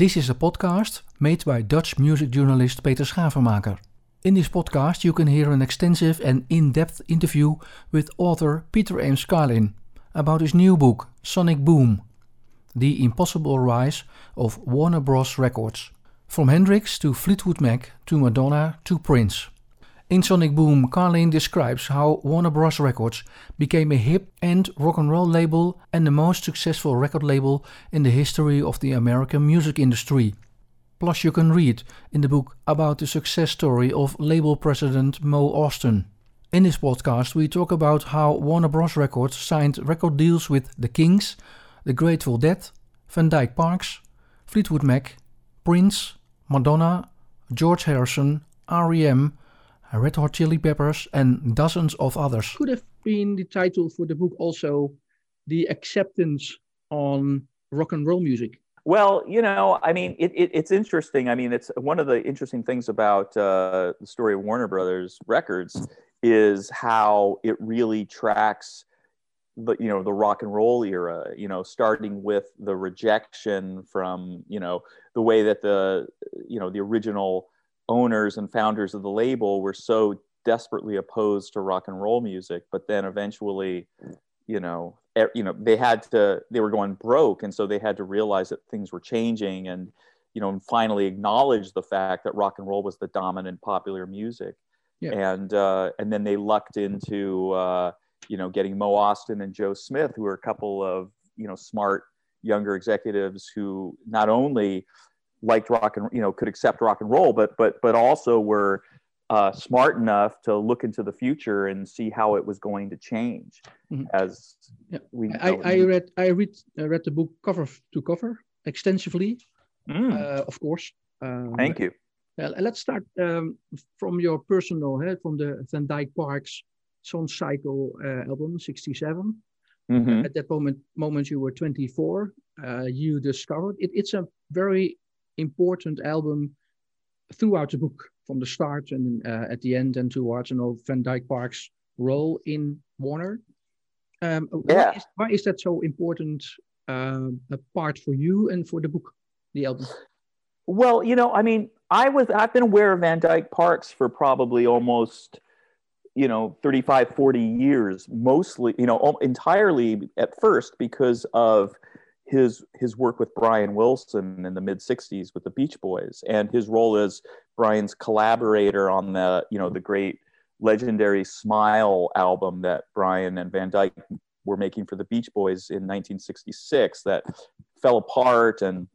This is a podcast made by Dutch music journalist Peter Schavenmaker. In this podcast, you can hear an extensive and in depth interview with author Peter Ames Carlin about his new book, Sonic Boom The Impossible Rise of Warner Bros. Records. From Hendrix to Fleetwood Mac to Madonna to Prince. In Sonic Boom, Carlin describes how Warner Bros. Records became a hip and rock and roll label and the most successful record label in the history of the American music industry. Plus, you can read in the book about the success story of label president Mo Ostin. In this podcast, we talk about how Warner Bros. Records signed record deals with The Kinks, The Grateful Dead, Van Dyke Parks, Fleetwood Mac, Prince, Madonna, George Harrison, REM, Red Hot Chili Peppers, and dozens of others. Could have been the title for the book also The Acceptance on Rock and Roll Music. Well, you know, I mean, it, it, it's interesting. I mean, it's one of the interesting things about uh, the story of Warner Brothers Records is how it really tracks the you know the rock and roll era. You know, starting with the rejection from you know the way that the you know the original owners and founders of the label were so desperately opposed to rock and roll music, but then eventually, you know, you know they had to they were going broke and so they had to realize that things were changing and you know and finally acknowledge the fact that rock and roll was the dominant popular music yeah. and uh, and then they lucked into uh, you know getting mo ostin and joe smith who are a couple of you know smart younger executives who not only liked rock and you know could accept rock and roll but but but also were uh, smart enough to look into the future and see how it was going to change mm-hmm. as yeah. we I, I read I read I read the book cover to cover extensively mm. uh, of course um, thank you uh, let's start um, from your personal head from the Van Dyke Parks Song Cycle uh, album 67 mm-hmm. at that moment moment you were 24 uh, you discovered it, it's a very important album throughout the book from the start and uh, at the end and towards you know Van Dyke Park's role in Warner. Um, yeah. why, is, why is that so important uh, a part for you and for the book, the album? Well, you know, I mean, I was I've been aware of Van Dyke Parks for probably almost you know 35 40 years mostly you know entirely at first because of his his work with Brian Wilson in the mid 60s with the Beach Boys and his role as Brian's collaborator on the you know the great legendary Smile album that Brian and Van Dyke were making for the Beach Boys in 1966 that fell apart and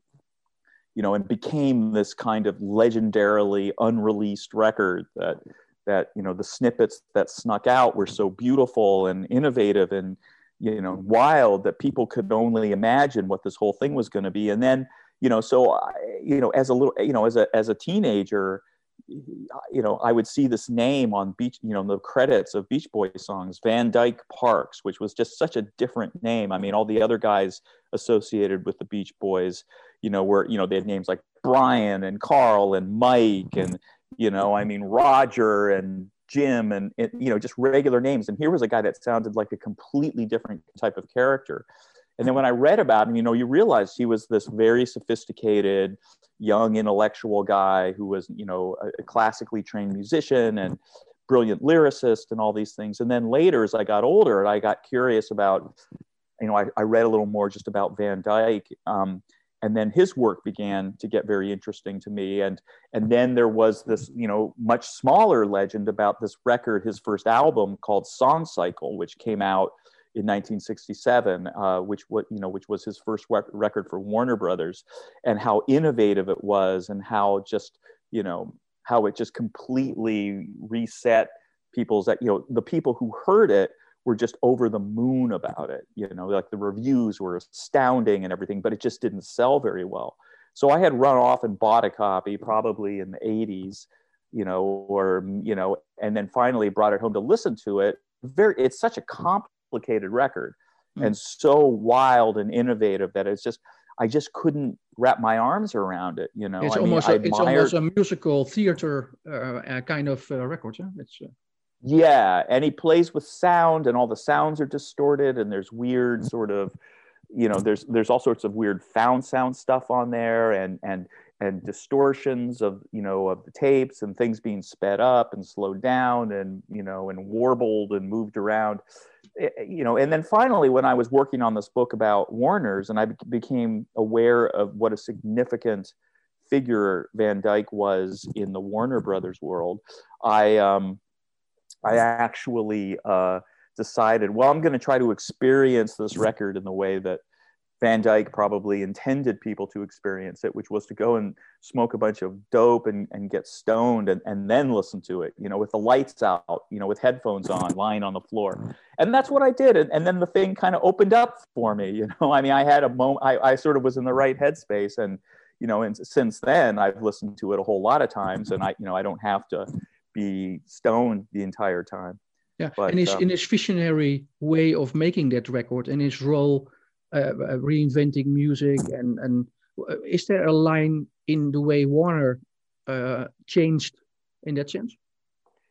you know and became this kind of legendarily unreleased record that that you know the snippets that snuck out were so beautiful and innovative and you know wild that people could only imagine what this whole thing was going to be. And then you know so I, you know as a little you know as a as a teenager you know i would see this name on beach you know the credits of beach boy songs van dyke parks which was just such a different name. I mean all the other guys associated with the beach boys you know were you know they had names like brian and carl and mike and you know i mean roger and Jim and you know just regular names. And here was a guy that sounded like a completely different type of character. And then when I read about him, you know, you realize he was this very sophisticated, young intellectual guy who was, you know, a, classically trained musician and brilliant lyricist and all these things. And then later, as I got older, I got curious about, you know, I, I read a little more just about Van Dyke. Um, and then his work began to get very interesting to me. And and then there was this you know much smaller legend about this record his first album called song cycle which came out in 1967 uh, which what you know which was his first record for warner brothers and how innovative it was and how just you know how it just completely reset people's that you know the people who heard it were just over the moon about it. You know, like the reviews were astounding and everything, but it just didn't sell very well. So I had run off and bought a copy probably in the 80s, you know, or, you know, and then finally brought it home to listen to it. Very, it's such a complicated record mm. and so wild and innovative that it's just, I just couldn't wrap my arms around it. You know, it's, I almost, mean, a, it's almost a musical theater uh, kind of uh, record. Yeah? It's, uh... Yeah, and he plays with sound, and all the sounds are distorted, and there's weird sort of you know there's there's all sorts of weird found sound stuff on there and and and distortions of you know of the tapes and things being sped up and slowed down and you know and warbled and moved around. Eh, eh, you know and then finally when i was working on this book about warner's and i became aware of what a significant figure van dyke was in the warner brothers world i um i actually uh decided well i'm going to try to experience this mm-hmm. record in the way that Van Dyke probably intended people to experience it, which was to go and smoke a bunch of dope and, and get stoned and, and then listen to it, you know, with the lights out, you know, with headphones on, mm-hmm. lying on the floor. Mm-hmm. And that's what I did. And, and then the thing kind of opened up for me, you know, I mean, I had a moment, I, I sort of was in the right headspace. And, you know, and since then I've listened to it a whole lot of times and I, you know, I don't have to be stoned the entire time. Yeah. But, and his, um, in his visionary way of making that record and his role uh, uh, reinventing music and and uh, is there a line in the way Warner uh, changed in that sense?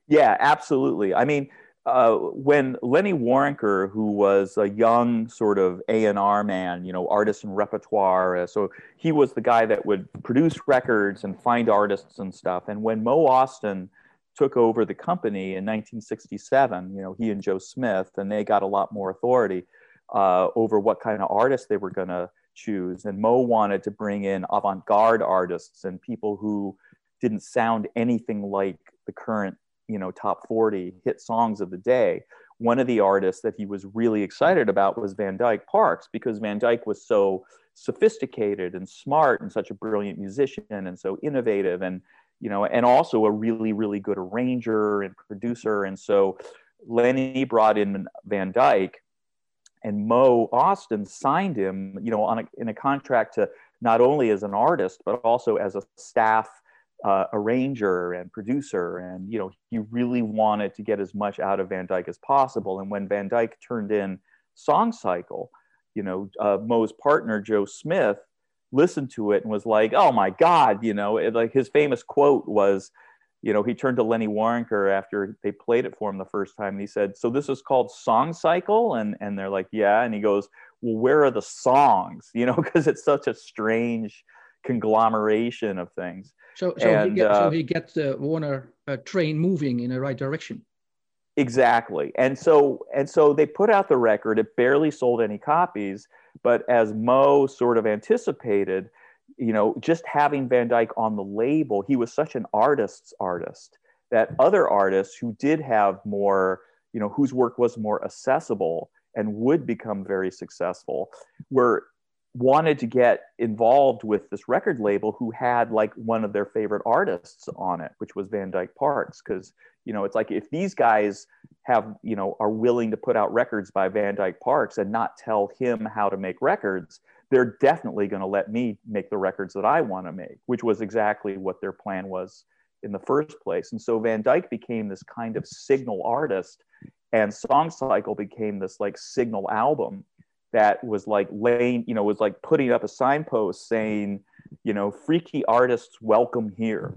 Yeah, absolutely. I mean, uh, when Lenny Waronker, who was a young sort of A and R man, you know, artist and repertoire, uh, so he was the guy that would produce records and find artists and stuff. And when Mo Ostin took over the company in 1967, you know, he and Joe Smith, and they got a lot more authority uh, over what kind of artists they were going to choose. And Mo wanted to bring in avant garde artists and people who didn't sound anything like the current, you know, top 40 hit songs of the day. One of the artists that he was really excited about was Van Dyke Parks because Van Dyke was so sophisticated and smart and such a brilliant musician and so innovative and you know and also a really really good arranger and producer and so Lenny brought in Van Dyke and Mo Ostin signed him, you know, on a, in a contract to not only as an artist but also as a staff uh, arranger and producer, and you know, he really wanted to get as much out of Van Dyke as possible. And when Van Dyke turned in Song Cycle, you know, uh, Mo's partner Joe Smith listened to it and was like, "Oh my God!" You know, it, like his famous quote was, you know, he turned to Lenny Waronker after they played it for him the first time. And he said, "So this is called Song Cycle," and and they're like, "Yeah." And he goes, "Well, where are the songs?" You know, because it's such a strange conglomeration of things. So, so and, he gets, uh, so he gets the Warner uh, train moving in the right direction. Exactly, and so and so they put out the record. It barely sold any copies, but as Mo sort of anticipated you know, just having Van Dyke on the label, he was such an artist's artist that other artists who did have more, you know, whose work was more accessible and would become very successful were wanted to get involved with this record label who had like one of their favorite artists on it which was van dyke parks because you know it's like if these guys have you know are willing to put out records by van dyke parks and not tell him how to make records they're definitely going to let me make the records that I want to make, which was exactly what their plan was in the first place. And so Van Dyke became this kind of signal artist, and Song Cycle became this like signal album that was like laying, you know, was like putting up a signpost saying, you know, freaky artists welcome here,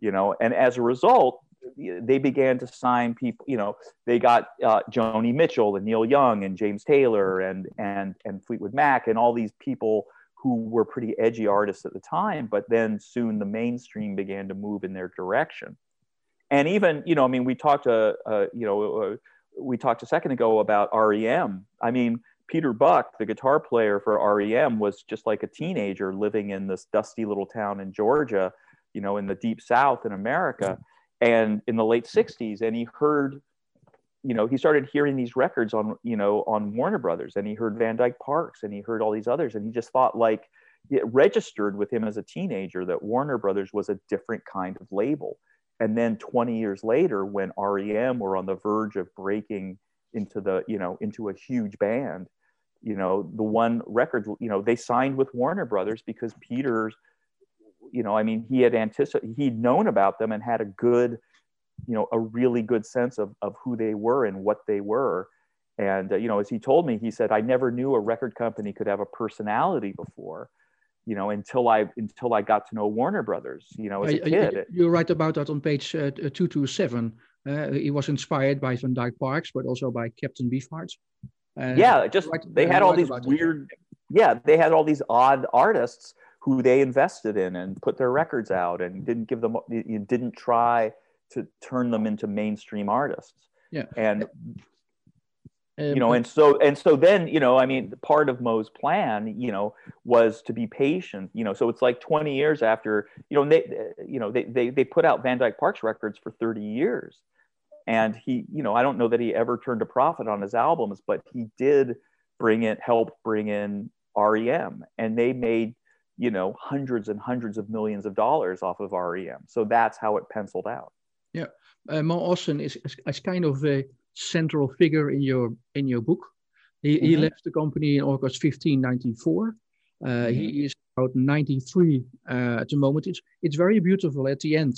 you know, and as a result, they began to sign people. You know, they got uh, Joni Mitchell and Neil Young and James Taylor and and and Fleetwood Mac and all these people who were pretty edgy artists at the time. But then soon the mainstream began to move in their direction. And even you know, I mean, we talked uh, uh you know uh, we talked a second ago about REM. I mean. Peter Buck, the guitar player for REM, was just like a teenager living in this dusty little town in Georgia, you know, in the deep South in America and in the late mm-hmm. 60s and he heard you know he started hearing these records on you know on warner brothers and he heard van dyke parks and he heard all these others and he just thought like it registered with him as a teenager that warner brothers was a different kind of label. And then 20 years later when rem were on the verge of breaking into the you know into a huge band you know the one record you know they signed with warner brothers because peter's you know, I mean, he had anticipated, he'd known about them and had a good, you know, a really good sense of, of who they were and what they were. And, uh, you know, as he told me, he said, I never knew a record company could have a personality before, you know, until I, until I got to know Warner Brothers, you know, as a kid. You write about that on page uh, 227. Uh, he was inspired by Van Dyke Parks, but also by Captain Beefheart. Uh, yeah, just, they had all these weird, yeah, they had all these odd artists who they invested in and put their records out and didn't give them, you didn't try to turn them into mainstream artists. Yeah. And um, you know, and so and so then, you know, I mean, part of Mo's plan, you know, was to be patient. You know, so it's like 20 years after, you know, they, you know, they they they put out Van Dyke Parks records for 30 years, and he, you know, I don't know that he ever turned a profit on his albums, but he did bring it, help bring in REM, and they made, you know, hundreds and hundreds of millions of dollars off of REM. So that's how it penciled out. Yeah, uh, Mo Ostin is, is, kind of a central figure in your in your book. He, mm-hmm. he left the company in August 1594. Uh, mm-hmm. He is about 93 uh, at the moment. It's it's very beautiful at the end,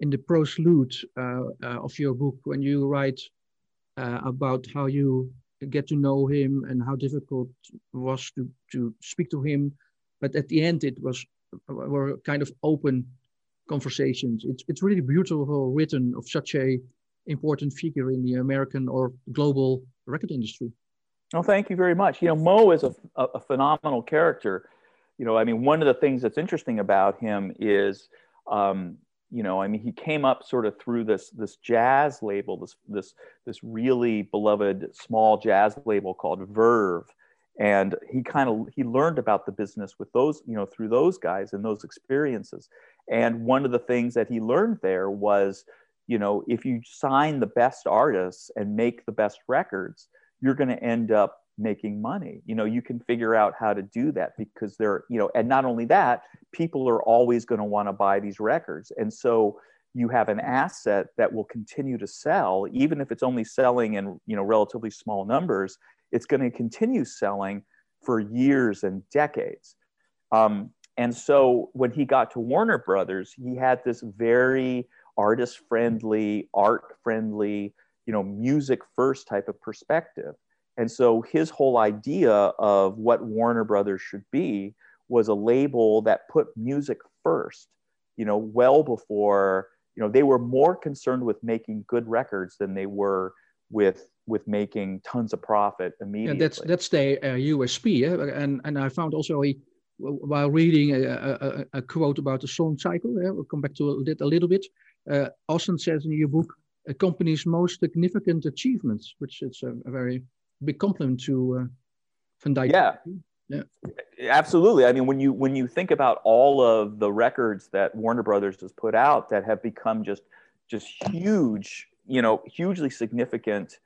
in the prelude uh, uh, of your book when you write uh, about how you get to know him and how difficult it was to to speak to him, but at the end it was were kind of open conversations. It's it's really beautiful written of such a important figure in the American or global record industry. Oh, thank you very much. You know, Mo is a, a, a, phenomenal character. You know, I mean, one of the things that's interesting about him is, um, you know, I mean, he came up sort of through this this jazz label, this this this really beloved small jazz label called Verve, and he kind of he learned about the business with those, you know, through those guys and those experiences. And one of the things that he learned there was you know if you sign the best artists and make the best records you're going to end up making money you know you can figure out how to do that because they're you know and not only that people are always going to want to buy these records and so you have an asset that will continue to sell even if it's only selling in you know relatively small numbers it's going to continue selling for years and decades um, and so when he got to warner brothers he had this very artist friendly, art friendly, you know, music first type of perspective. And so his whole idea of what Warner Brothers should be was a label that put music first, you know, well before, you know, they were more concerned with making good records than they were with with making tons of profit immediately. Yeah, that's that's the uh, USP, yeah? and and I found also a while reading a, a, a, quote about the song cycle. Yeah? We'll come back to it a little bit. Uh, Ostin says in your book, a company's most significant achievements, which is a, a very big compliment to uh, Van Dyke. Yeah. Yeah. Absolutely. I mean, when you when you think about all of the records that Warner Brothers has put out that have become just just huge, you know, hugely significant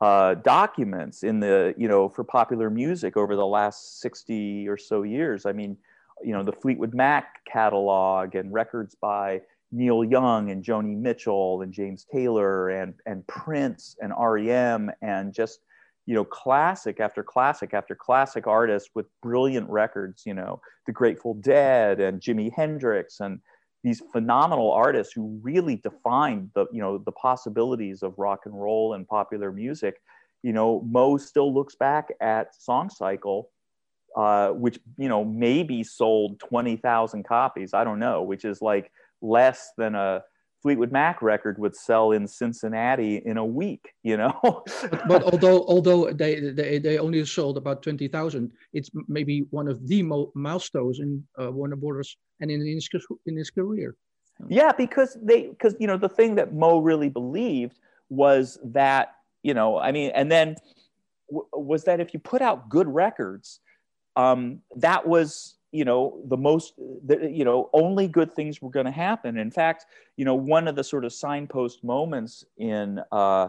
uh, documents in the you know for popular music over the last 60 or so years. I mean you know the fleetwood mac catalog and records by neil young and joni mitchell and james taylor and and prince and rem and just you know classic after classic after classic artists with brilliant records you know the grateful dead and jimi hendrix and these phenomenal artists who really defined the you know the possibilities of rock and roll and popular music. You know mo still looks back at song cycle uh, which you know maybe sold 20000 copies i don't know which is like less than a Fleetwood Mac record would sell in Cincinnati in a week, you know. but, although although they, they they only sold about twenty thousand, it's maybe one of the mo- milestones in uh, Warner Brothers and in his in his career. Yeah, because they because you know the thing that Mo really believed was that you know I mean, and then w- was that if you put out good records, um, that was you know the most the, you know only good things were going to happen. In fact you know one of the sort of signpost moments in uh,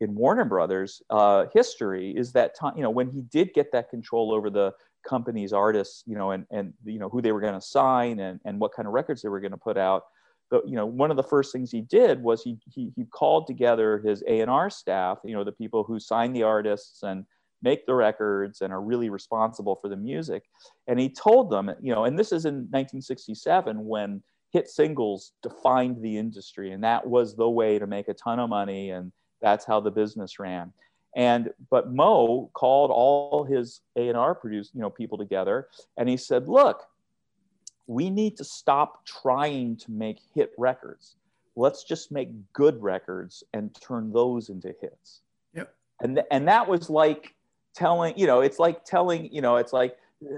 in warner brothers uh, history is that time you know when he did get that control over the company's artists you know and and you know who they were going to sign and and what kind of records they were going to put out. But you know one of the first things he did was he he, he called together his a&r staff you know the people who signed the artists and make the records and are really responsible for the music. And he told them, you know, and this is in 1967 when hit singles defined the industry, and that was the way to make a ton of money, and that's how the business ran. And but Mo called all his A and R produced, you know, people together, and he said, "Look, we need to stop trying to make hit records. Let's just make good records and turn those into hits." Yep. And th- and that was like telling, you know, it's like telling, you know, it's like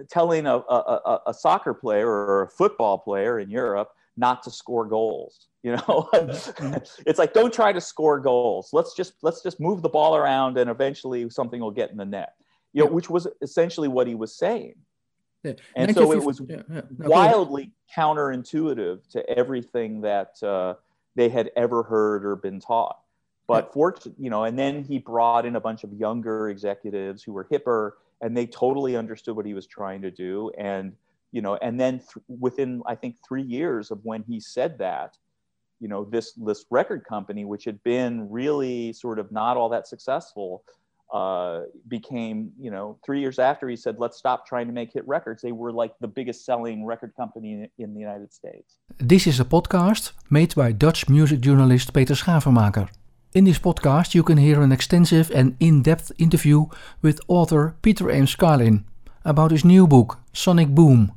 telling a, a, a, soccer player or a football player in Europe not to score goals. You know, mm-hmm. it's like don't try to score goals. Let's just let's just move the ball around, and eventually something will get in the net. You know, which was essentially what he was saying. Yeah. And so it was yeah, yeah. No, wildly counterintuitive to everything that uh, they had ever heard or been taught. But yeah. fortunately, you know, and then he brought in a bunch of younger executives who were hipper and they totally understood what he was trying to do. And, you know, and then th- within, I think, three years of when he said that, you know, this, this record company, which had been really sort of not all that successful, uh, became, you know, three years after he said, let's stop trying to make hit records, they were like the biggest selling record company in, in the United States. This is a podcast made by Dutch music journalist Peter Schavenmaker. In this podcast, you can hear an extensive and in depth interview with author Peter Ames Carlin about his new book, Sonic Boom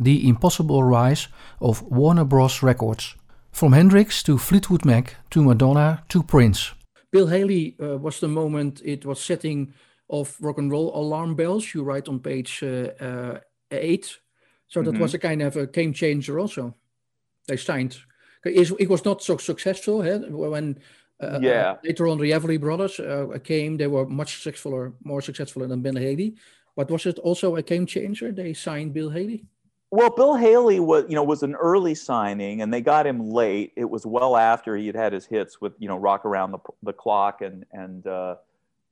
The Impossible Rise of Warner Bros. Records. From Hendrix to Fleetwood Mac to Madonna to Prince. Bill Haley uh, was the moment it was setting off rock and roll alarm bells. You write on page uh, uh, eight. So that mm-hmm. was a kind of a game changer also. They signed. It was not so successful eh? when uh, yeah. Uh, later on, the Everly Brothers uh, came. They were much successful, more successful than Bill Haley. But was it also a game changer? They signed Bill Haley. Well, Bill Haley was, you know, was an early signing, and they got him late. It was well after he had had his hits with, you know, "Rock Around the, the Clock" and and uh,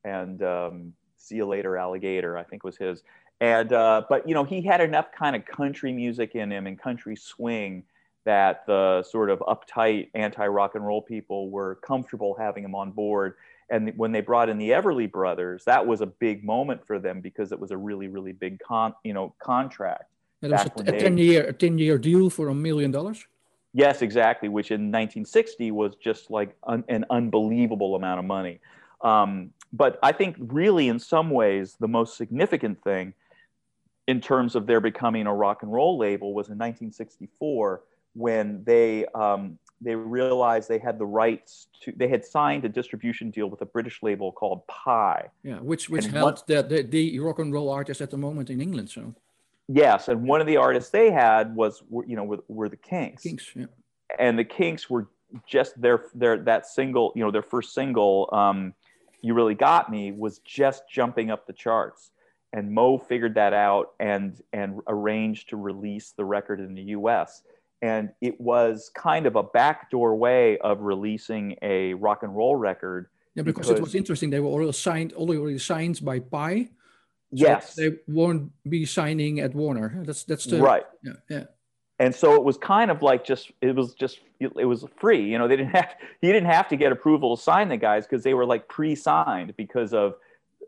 and um, "See You Later, Alligator." I think was his. And uh, but you know, he had enough kind of country music in him and country swing that the sort of uptight anti rock and roll people were comfortable having him on board. And when they brought in the Everly brothers, that was a big moment for them because it was a really, really big con, you know, contract. It was a, a 10 year, a 10 year deal for a million dollars. Yes, exactly. Which in 1960 was just like un, an unbelievable amount of money. Um, but I think really, in some ways, the most significant thing in terms of their becoming a rock and roll label was in 1964 when they um, they realized they had the rights to they had signed a distribution deal with a British label called Pye. Yeah, which which and held the, the, the rock and roll artists at the moment in England. So yes, and one of the artists they had was you know were, were the Kinks. Kinks, yeah. And the Kinks were just their their that single you know their first single um, you really got me was just jumping up the charts and Mo figured that out and and arranged to release the record in the US and it was kind of a backdoor way of releasing a rock and roll record. Yeah, because, because it was interesting. They were already signed, already signed by Pye. So yes, they won't be signing at Warner. That's that's the right. Yeah, yeah. And so it was kind of like just it was just it was free. You know, they didn't have he didn't have to get approval to sign the guys because they were like pre-signed because of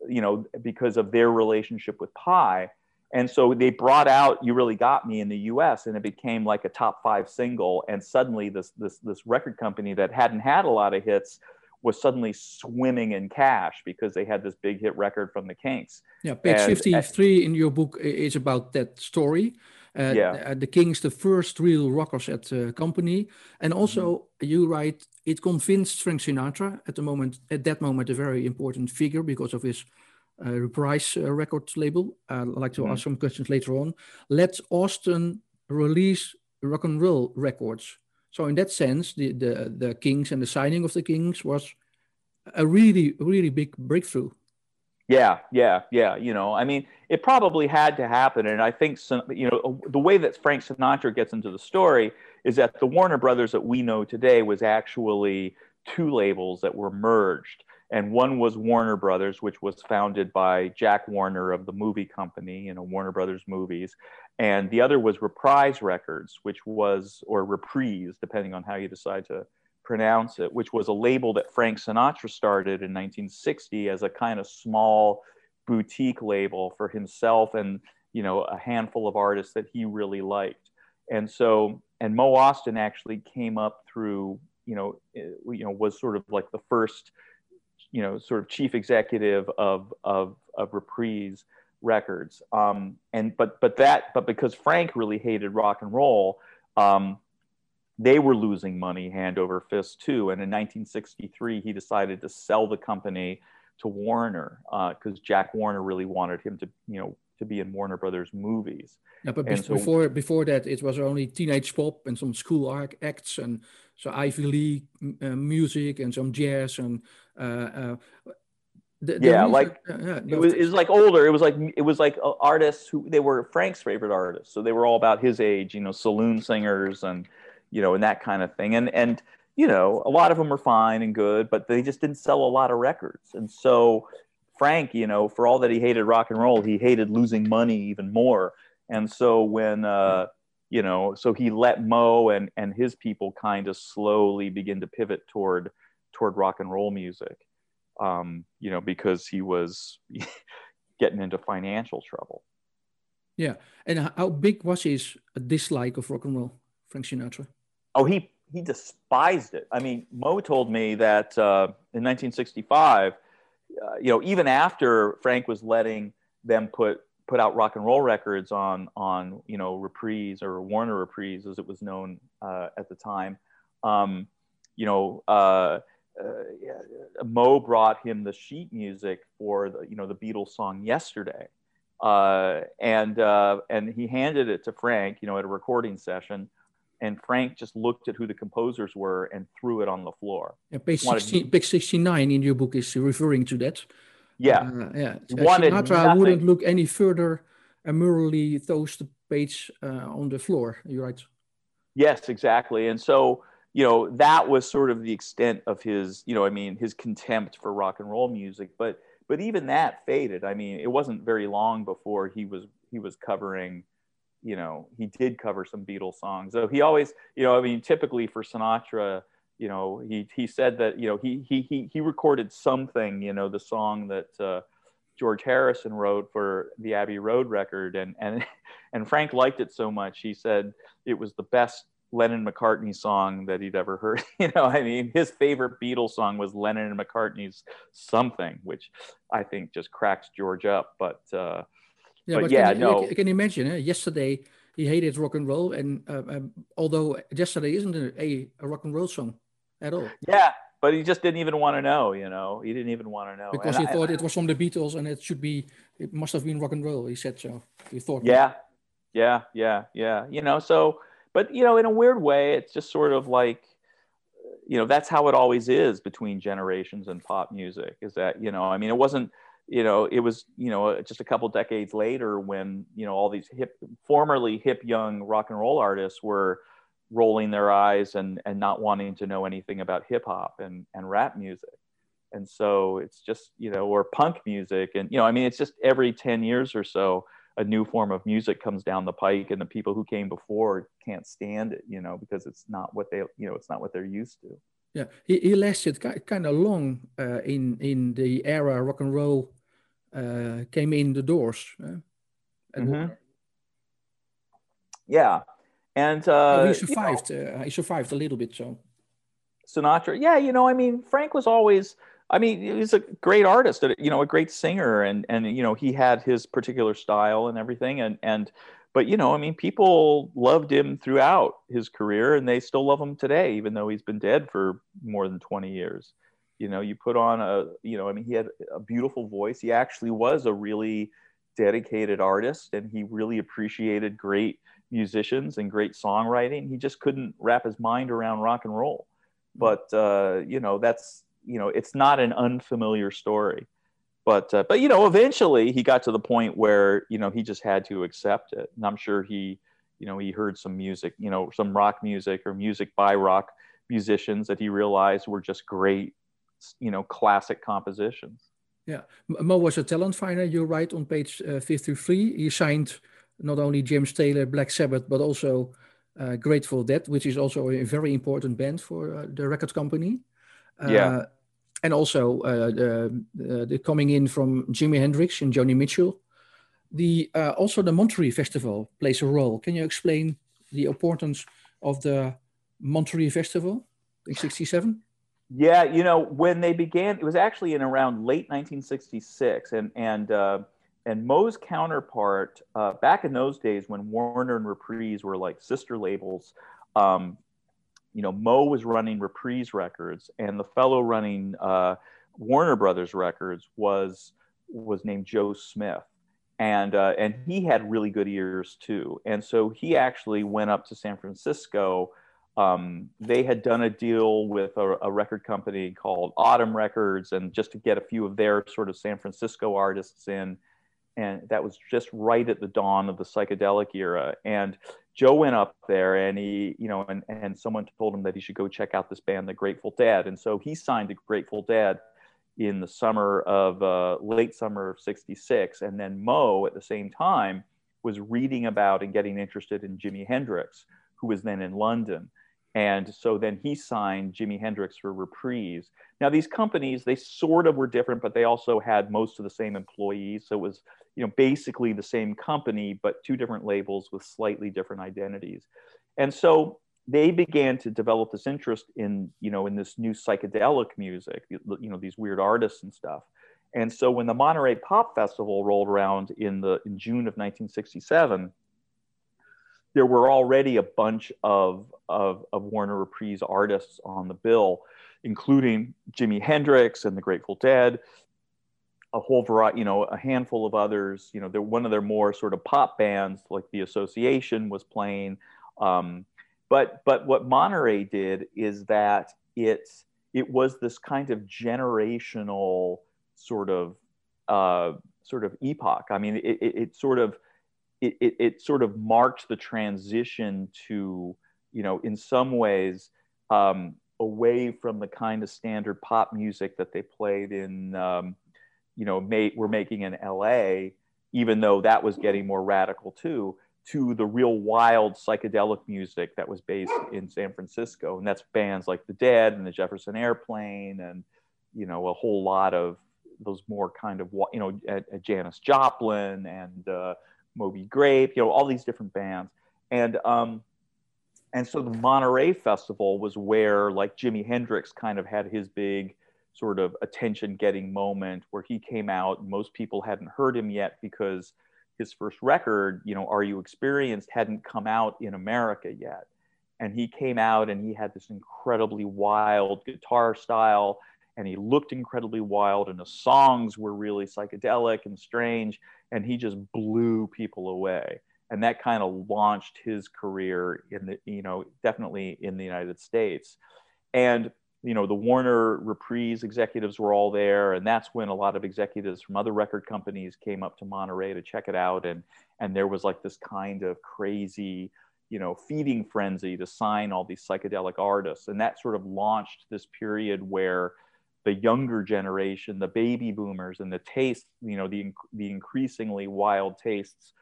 you know because of their relationship with Pye and so they brought out "You Really Got Me" in the U.S. and it became like a top five single. And suddenly, this this this record company that hadn't had a lot of hits was suddenly swimming in cash because they had this big hit record from the Kinks. Yeah, page and, 53 in your book is about that story. Uh, yeah. Uh, the Kinks, the first real rockers at the company, and also mm-hmm. you write it convinced Frank Sinatra at the moment, at that moment, a very important figure because of his uh, Reprise uh, record label. I'd like to mm-hmm. ask some questions later on. Let Ostin release rock and roll records. So in that sense, the, the, the Kinks and the signing of the Kinks was a really, really big breakthrough. Yeah, yeah, yeah. You know, I mean, it probably had to happen. And I think, some, you know, the way that Frank Sinatra gets into the story is that the Warner Brothers that we know today was actually two labels that were merged and one was Warner Brothers, which was founded by Jack Warner of the movie company, you know, Warner Brothers Movies, and the other was Reprise Records, which was or Reprise, depending on how you decide to pronounce it, which was a label that Frank Sinatra started in 1960 as a kind of small boutique label for himself and you know a handful of artists that he really liked. And so, and Mo Ostin actually came up through, you know, eh, you know, was sort of like the first you know, sort of chief executive of, of, of Reprise Records. Um, and but but that but because Frank really hated rock and roll, um, they were losing money hand over fist too. And in 1963, he decided to sell the company to Warner because uh, Jack Warner really wanted him to, you know, to be in Warner Brothers movies. Yeah, but be- so, before before that, it was only teenage pop and some school acts and so Ivy League uh, music and some jazz and uh, uh, the, the yeah, like yeah, it was, it was like older. It was like it was like artists who they were Frank's favorite artists, so they were all about his age, you know, saloon singers and you know, and that kind of thing. And and you know, a lot of them were fine and good, but they just didn't sell a lot of records. And so Frank, you know, for all that he hated rock and roll, he hated losing money even more. And so when uh, you know, so he let Mo and and his people kind of slowly begin to pivot toward toward rock and roll music um, you know, because he was getting into financial trouble. Yeah, and how big was his dislike of rock and roll, Frank Sinatra? Oh, he he despised it. I mean, Mo told me that uh, in 1965, uh, you know, even after Frank was letting them put put out rock and roll records on on you know Reprise or Warner Reprise as it was known uh, at the time, um, you know uh, uh, Mo brought him the sheet music for the you know the Beatles song yesterday, uh, and and he handed it to Frank you know at a recording session, and Frank just looked at who the composers were and threw it on the floor. Yeah, page, 16, page 69 in your book is referring to that. Yeah, uh, yeah. Wanted Sinatra nothing. wouldn't look any further and merely throws the page uh, on the floor. You're right. Yes, exactly, and so you know that was sort of the extent of his you know i mean his contempt for rock and roll music but but even that faded i mean it wasn't very long before he was he was covering you know he did cover some beatles songs so he always you know i mean typically for sinatra you know he he said that you know he he he, he recorded something you know the song that uh, george harrison wrote for the abbey road record and and and frank liked it so much he said it was the best Lennon McCartney song that he'd ever heard. you know, I mean, his favorite Beatles song was Lennon and McCartney's "Something," which I think just cracks George up. But uh, yeah, but, but yeah, can, no. You can imagine? Eh? Yesterday he hated rock and roll, and uh, um, although yesterday isn't a, a rock and roll song at all. Yeah, but he just didn't even want to know. You know, he didn't even want to know because and he I, thought I, it was from the Beatles and it should be. It must have been rock and roll. He said so. He thought. Yeah, yeah, yeah, yeah. You know, so but you know in a weird way it's just sort of like you know that's how it always is between generations and pop music is that you know i mean it wasn't you know it was you know just a couple decades later when you know all these hip formerly hip young rock and roll artists were rolling their eyes and and not wanting to know anything about hip hop and and rap music. And so it's just you know or punk music. And you know i mean it's just every 10 years or so a new form of music comes down the pike and the people who came before can't stand it you know because it's not what they you know it's not what they're used to. Yeah. He, he lasted kind of long uh, in in the era rock and roll uh, came in the doors uh, mm-hmm. yeah and uh, oh, he survived you know, uh, he survived a little bit so sinatra yeah you know i mean frank was always I mean, he's a great artist, you know, a great singer, and and you know, he had his particular style and everything, and and but you know, I mean, people loved him throughout his career, and they still love him today, even though he's been dead for more than twenty years. You know, you put on a, you know, I mean, he had a beautiful voice. He actually was a really dedicated artist, and he really appreciated great musicians and great songwriting. He just couldn't wrap his mind around rock and roll. But uh, you know, that's you know it's not an unfamiliar story but uh, but you know eventually he got to the point where you know he just had to accept it and i'm sure he you know he heard some music you know some rock music or music by rock musicians that he realized were just great you know classic compositions yeah mo was a talent finder you write on page uh, 53 he signed not only james taylor black sabbath but also uh, grateful dead which is also a very important band for uh, the record company yeah uh, and also uh, the, the coming in from Jimi Hendrix and Joni Mitchell. The uh, also the Monterey Festival plays a role. Can you explain the importance of the Monterey Festival in '67? Yeah, you know when they began, it was actually in around late 1966, and and uh, and Mo's counterpart uh, back in those days when Warner and Reprise were like sister labels. Um, you know, Mo was running Reprise Records, and the fellow running uh, Warner Brothers Records was was named Joe Smith, and uh, and he had really good ears too. And so he actually went up to San Francisco. Um, they had done a deal with a, a, record company called Autumn Records, and just to get a few of their sort of San Francisco artists in, and that was just right at the dawn of the psychedelic era. And Joe went up there, and he, you know, and and someone told him that he should go check out this band, the Grateful Dead, and so he signed The Grateful Dead in the summer of uh, late summer of 66 and then mo at the same time was reading about and getting interested in jimi hendrix who was then in london and so then he signed jimi hendrix for reprise. Now these companies they sort of were different but they also had most of the same employees. So it was you know basically the same company but two different labels with slightly different identities. And so they began to develop this interest in you know in this new psychedelic music you know these weird artists and stuff. And so when the monterey pop festival rolled around in the in june of 1967 there were already a bunch of, of, of warner reprise artists on the bill including jimi hendrix and the grateful dead a whole variety, you know, a handful of others. You know, they're one of their more sort of pop bands, like the Association, was playing. Um, but but what Monterey did is that it it was this kind of generational sort of uh, sort of epoch. I mean, it, it, it sort of it, it, it, sort of marked the transition to you know in some ways um, away from the kind of standard pop music that they played in um, you know made, were making in LA, even though that was getting more radical too to the real wild psychedelic music that was based in San Francisco. And that's bands like The Dead and the Jefferson Airplane and, you know, a whole lot of those more kind of, you know, Janis Joplin and uh, Moby Grape, you know, all these different bands. And, um, and so the Monterey Festival was where like Jimi Hendrix kind of had his big sort of attention getting moment where he came out. Most people hadn't heard him yet because – his first record, you know, Are You Experienced, hadn't come out in America yet. And he came out and he had this incredibly wild guitar style and he looked incredibly wild and the songs were really psychedelic and strange and he just blew people away. And that kind of launched his career in the you know definitely in the united states. And you know the warner reprise executives were all there. And that's when a lot of executives from other record companies came up to monterey to check it out. And and there was like this kind of crazy you know feeding frenzy to sign all these psychedelic artists. And that sort of launched this period where the younger generation the baby boomers and the taste you know the, the increasingly wild tastes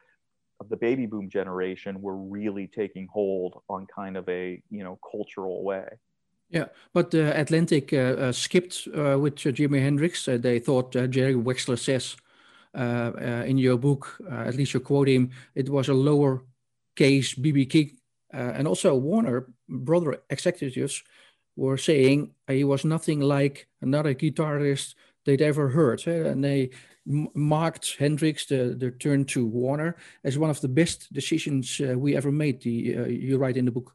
of the baby boom generation were really taking hold on kind of a you know cultural way yeah, but uh, Atlantic uh, uh, skipped uh, with Jimi Hendrix. Uh, they thought uh, Jerry Wexler says in your book, at least you quote him, it was a lower case BB King. and also Warner brother executives were saying he was nothing like another guitarist they'd ever heard. Eh? And they marked Hendrix, the, the turn to Warner, as one of the best decisions we ever made, the, you write in the book.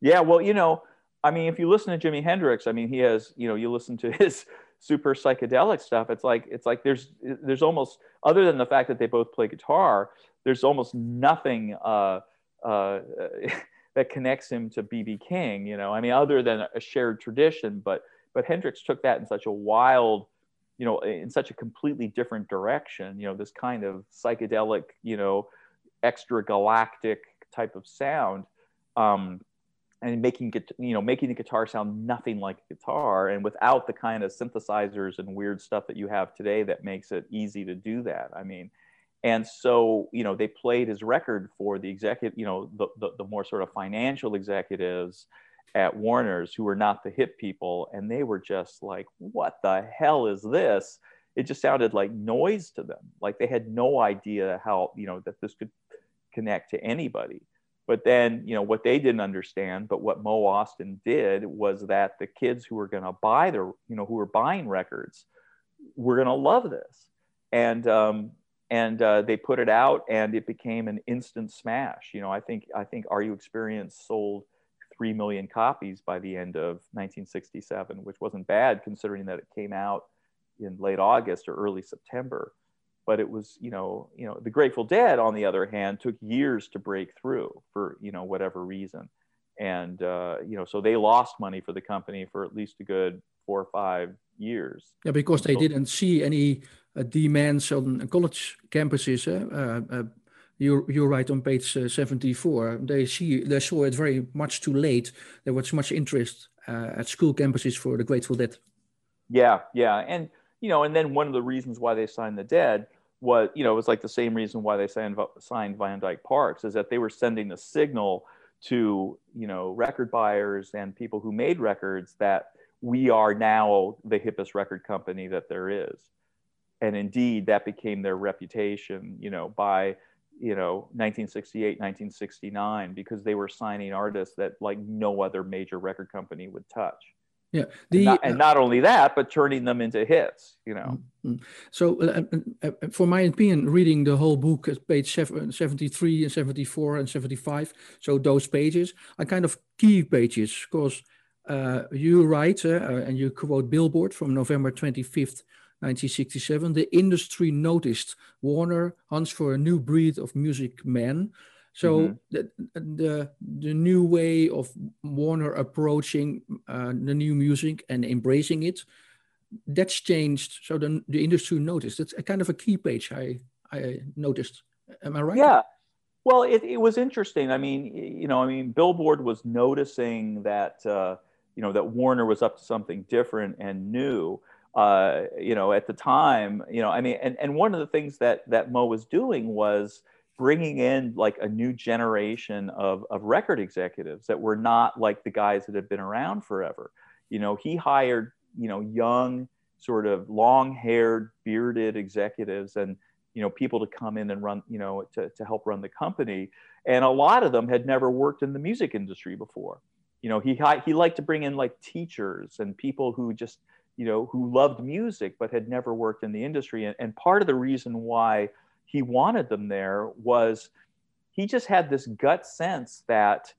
Yeah, well, you know, I mean, if you listen to Jimi Hendrix, I mean, he has, you know, you listen to his super psychedelic stuff. It's like, it's like there's, there's almost, other than the fact that they both play guitar, there's almost nothing uh, uh, that connects him to BB King. You know, I mean, other than a shared tradition. But, but Hendrix took that in such a wild, you know, in such a completely different direction. You know, this kind of psychedelic, you know, extra galactic type of sound. Um, and making you know making the guitar sound nothing like a guitar and without the kind of synthesizers and weird stuff that you have today that makes it easy to do that i mean and so you know they played his record for the executive you know the, the, the more sort of financial executives at warner's who were not the hip people. And they were just like what the hell is this? It just sounded like noise to them. Like they had no idea how you know that this could connect to anybody. But then, you know, what they didn't understand, but what Mo Ostin did was that the kids who were going to buy the, you know, who were buying records were going to love this. And, um, and uh, they put it out and it became an instant smash. You know, I think, I think Are You Experience sold 3 million copies by the end of 1967, which wasn't bad considering that it came out in late August or early September. but it was you know you know the grateful dead on the other hand took years to break through for you know whatever reason and uh, you know so they lost money for the company for at least a good four or five years. Yeah because they didn't see any uh, demands on college campuses uh, uh you you write on page uh, 74 they see they saw it very much too late. There was much interest uh, at school campuses for the grateful dead. Yeah yeah. And you know, and then one of the reasons why they signed the dead was, you know, it was like the same reason why they signed, signed Van Dyke Parks is that they were sending a signal to, you know, record buyers and people who made records that we are now the hippest record company that there is. And indeed, that became their reputation, you know, by, you know, 1968, 1969, because they were signing artists that like no other major record company would touch. Yeah, the, and, not, and not, only that, but turning them into hits. You know. Mm-hmm. So, uh, uh, uh, for my opinion, reading the whole book at page seventy-three and seventy-four and seventy-five, so those pages are kind of key pages because uh, you write uh, and you quote Billboard from November twenty-fifth. 1967, the industry noticed Warner hunts for a new breed of music men so mm-hmm. the, the the new way of Warner approaching uh, the new music and embracing it, that's changed. So the the industry noticed. It's a kind of a key page I I noticed. Am I right? Yeah. Well, it, it was interesting. I mean, you know, I mean, Billboard was noticing that uh, you know that Warner was up to something different and new. Uh, you know, at the time, you know, I mean, and, and one of the things that that Mo was doing was bringing in like a new generation of, of record executives that were not like the guys that had been around forever. You know, he hired, you know, young, sort of long haired, bearded executives and, you know, people to come in and run, you know, to, to help run the company. And a lot of them had never worked in the music industry before. You know, he, he liked to bring in like teachers and people who just, you know, who loved music but had never worked in the industry. And, and part of the reason why he wanted them there was he just had this gut sense that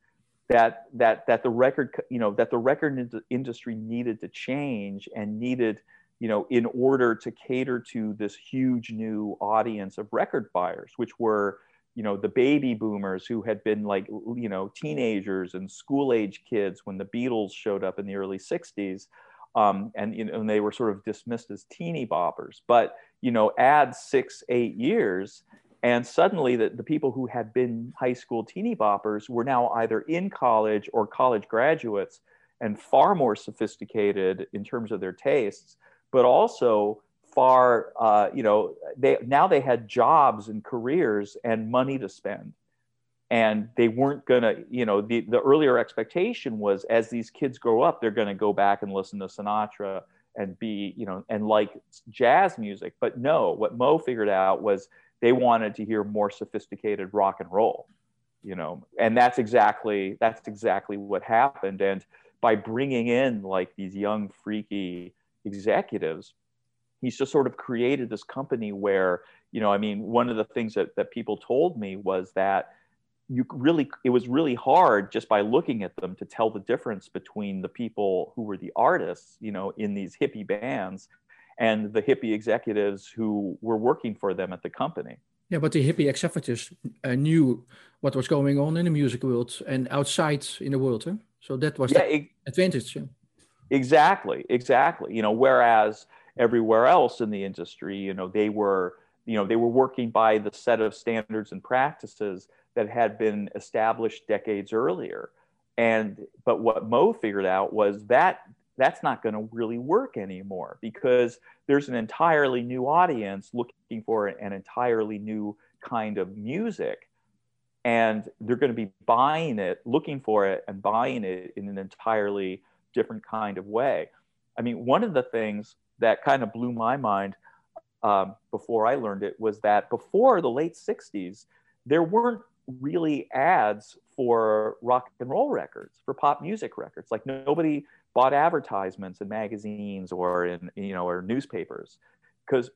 that that that the record you know that the record industry needed to change and needed you know in order to cater to this huge new audience of record buyers which were you know the baby boomers who had been like you know teenagers and school age kids when the beatles showed up in the early 60s um, and, you know, and they were sort of dismissed as teeny boppers. But you know, add six, eight years, and suddenly the, the people who had been high school teeny boppers were now either in college or college graduates and far more sophisticated in terms of their tastes, but also far, uh, you know, they now they had jobs and careers and money to spend. And they weren't gonna, you know, the, the earlier expectation was as these kids grow up, they're gonna go back and listen to Sinatra and be you know and like jazz music but no what mo figured out was they wanted to hear more sophisticated rock and roll you know and that's exactly that's exactly what happened and by bringing in like these young freaky executives he's just sort of created this company where you know i mean one of the things that, that people told me was that you really it was really hard just by looking at them to tell the difference between the people who were the artists you know in these hippie bands and the hippie executives who were working for them at the company yeah but the hippie executives uh, knew what was going on in the music world and outside in the world huh? so that was yeah, the it, advantage yeah. exactly exactly you know whereas everywhere else in the industry you know they were you know they were working by the set of standards and practices that had been established decades earlier. And but what Mo figured out was that that's not going to really work anymore because there's an entirely new audience looking for an entirely new kind of music and they're going to be buying it looking for it and buying it in an entirely different kind of way i mean one of the things that kind of blew my mind um, before i learned it was that before the late 60s there weren't really ads for rock and roll records, for pop music records. Like nobody bought advertisements in magazines or in you know or newspapers because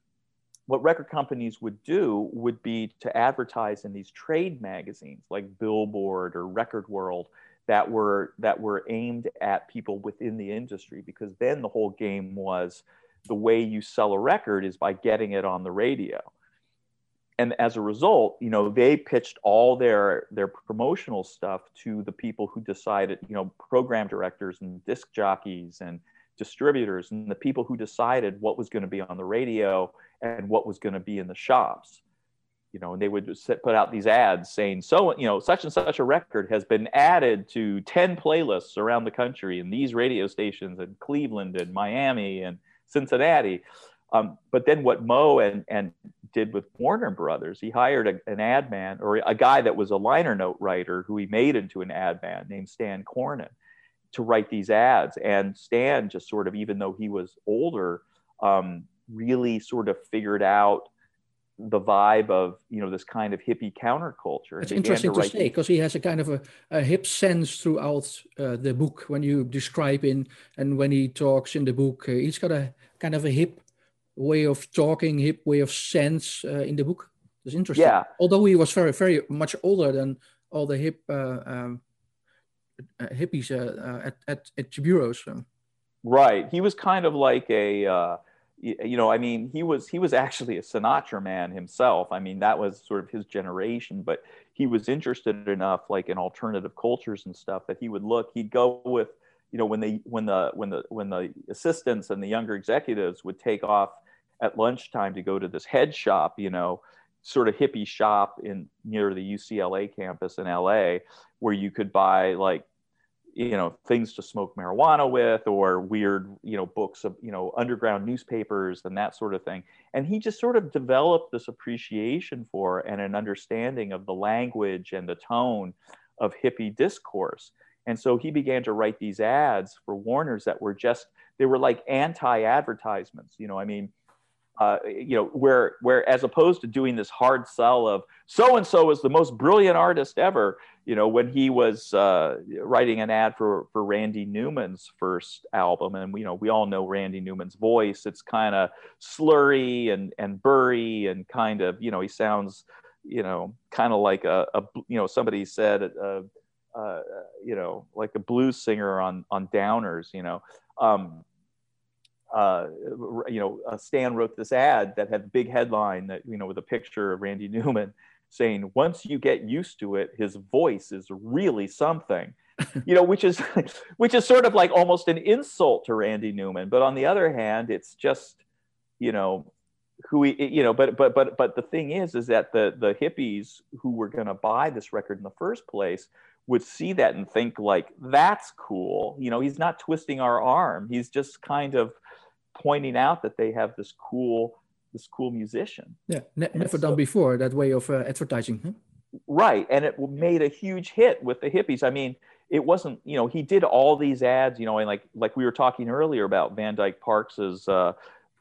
what record companies would do would be to advertise in these trade magazines like Billboard or Record World that were that were aimed at people within the industry because then the whole game was the way you sell a record is by getting it on the radio. And as a result, you know, they pitched all their their promotional stuff to the people who decided, you know, program directors and disc jockeys and distributors and the people who decided what was going to be on the radio and what was going to be in the shops. You know, and they would just put out these ads saying, so, you know, such and such a record has been added to 10 playlists around the country in these radio stations in Cleveland and Miami and Cincinnati. Um, but then what Mo and, and did with Warner Brothers, he hired a, an ad man or a guy that was a liner note writer who he made into an ad man named Stan Cornyn to write these ads. And Stan just sort of, even though he was older, um, really sort of figured out the vibe of you know this kind of hippie counterculture. It's interesting to, to say because he has a kind of a, a hip sense throughout uh, the book when you describe in and when he talks in the book. Uh, he's got a kind of a hip way of talking, hip way of sense uh, in the book. It's interesting. Yeah. Although he was very very much older than all the hip uh, um, uh, hippies uh, at, at at bureaus. Right. He was kind of like a you know, I mean, he was he was actually a Sinatra man himself. I mean, that was sort of his generation, but he was interested enough, like in alternative cultures and stuff, that he would look. He'd go with, you know, when they when the when the when the assistants and the younger executives would take off at lunchtime to go to this head shop, you know, sort of hippie shop in near the UCLA campus in LA, where you could buy like you know things to smoke marijuana with or weird you know books of you know underground newspapers and that sort of thing. And he just sort of developed this appreciation for and an understanding of the language and the tone of hippie discourse. And so he began to write these ads for warners that were just they were like anti advertisements you know i mean uh, you know, where where as opposed to doing this hard sell of so and so is the most brilliant artist ever, you know, when he was uh, writing an ad for for Randy Newman's first album, and you know, we all know Randy Newman's voice. It's kind of slurry and and burry and kind of, you know, he sounds, you know, kind of like a, a you know somebody said. Uh, uh, you know, like a blues singer on on Downers, you know, um, uh, you know, uh, Stan wrote this ad that had a big headline that, you know, with a picture of Randy Newman saying, once you get used to it, his voice is really something, you know, which is, which is sort of like almost an insult to Randy Newman. But on the other hand, it's just, you know, who he, you know, but, but, but, but the thing is, is that the, the hippies who were going to buy this record in the first place would see that and think like, that's cool. You know, he's not twisting our arm. He's just kind of, pointing out that they have this cool this cool musician. Yeah, ne- never so, done before that way of uh, advertising. Huh? Right, and it made a huge hit with the hippies. I mean, it wasn't you know he did all these ads, you know, and like like we were talking earlier about Van Dyke Parks's uh,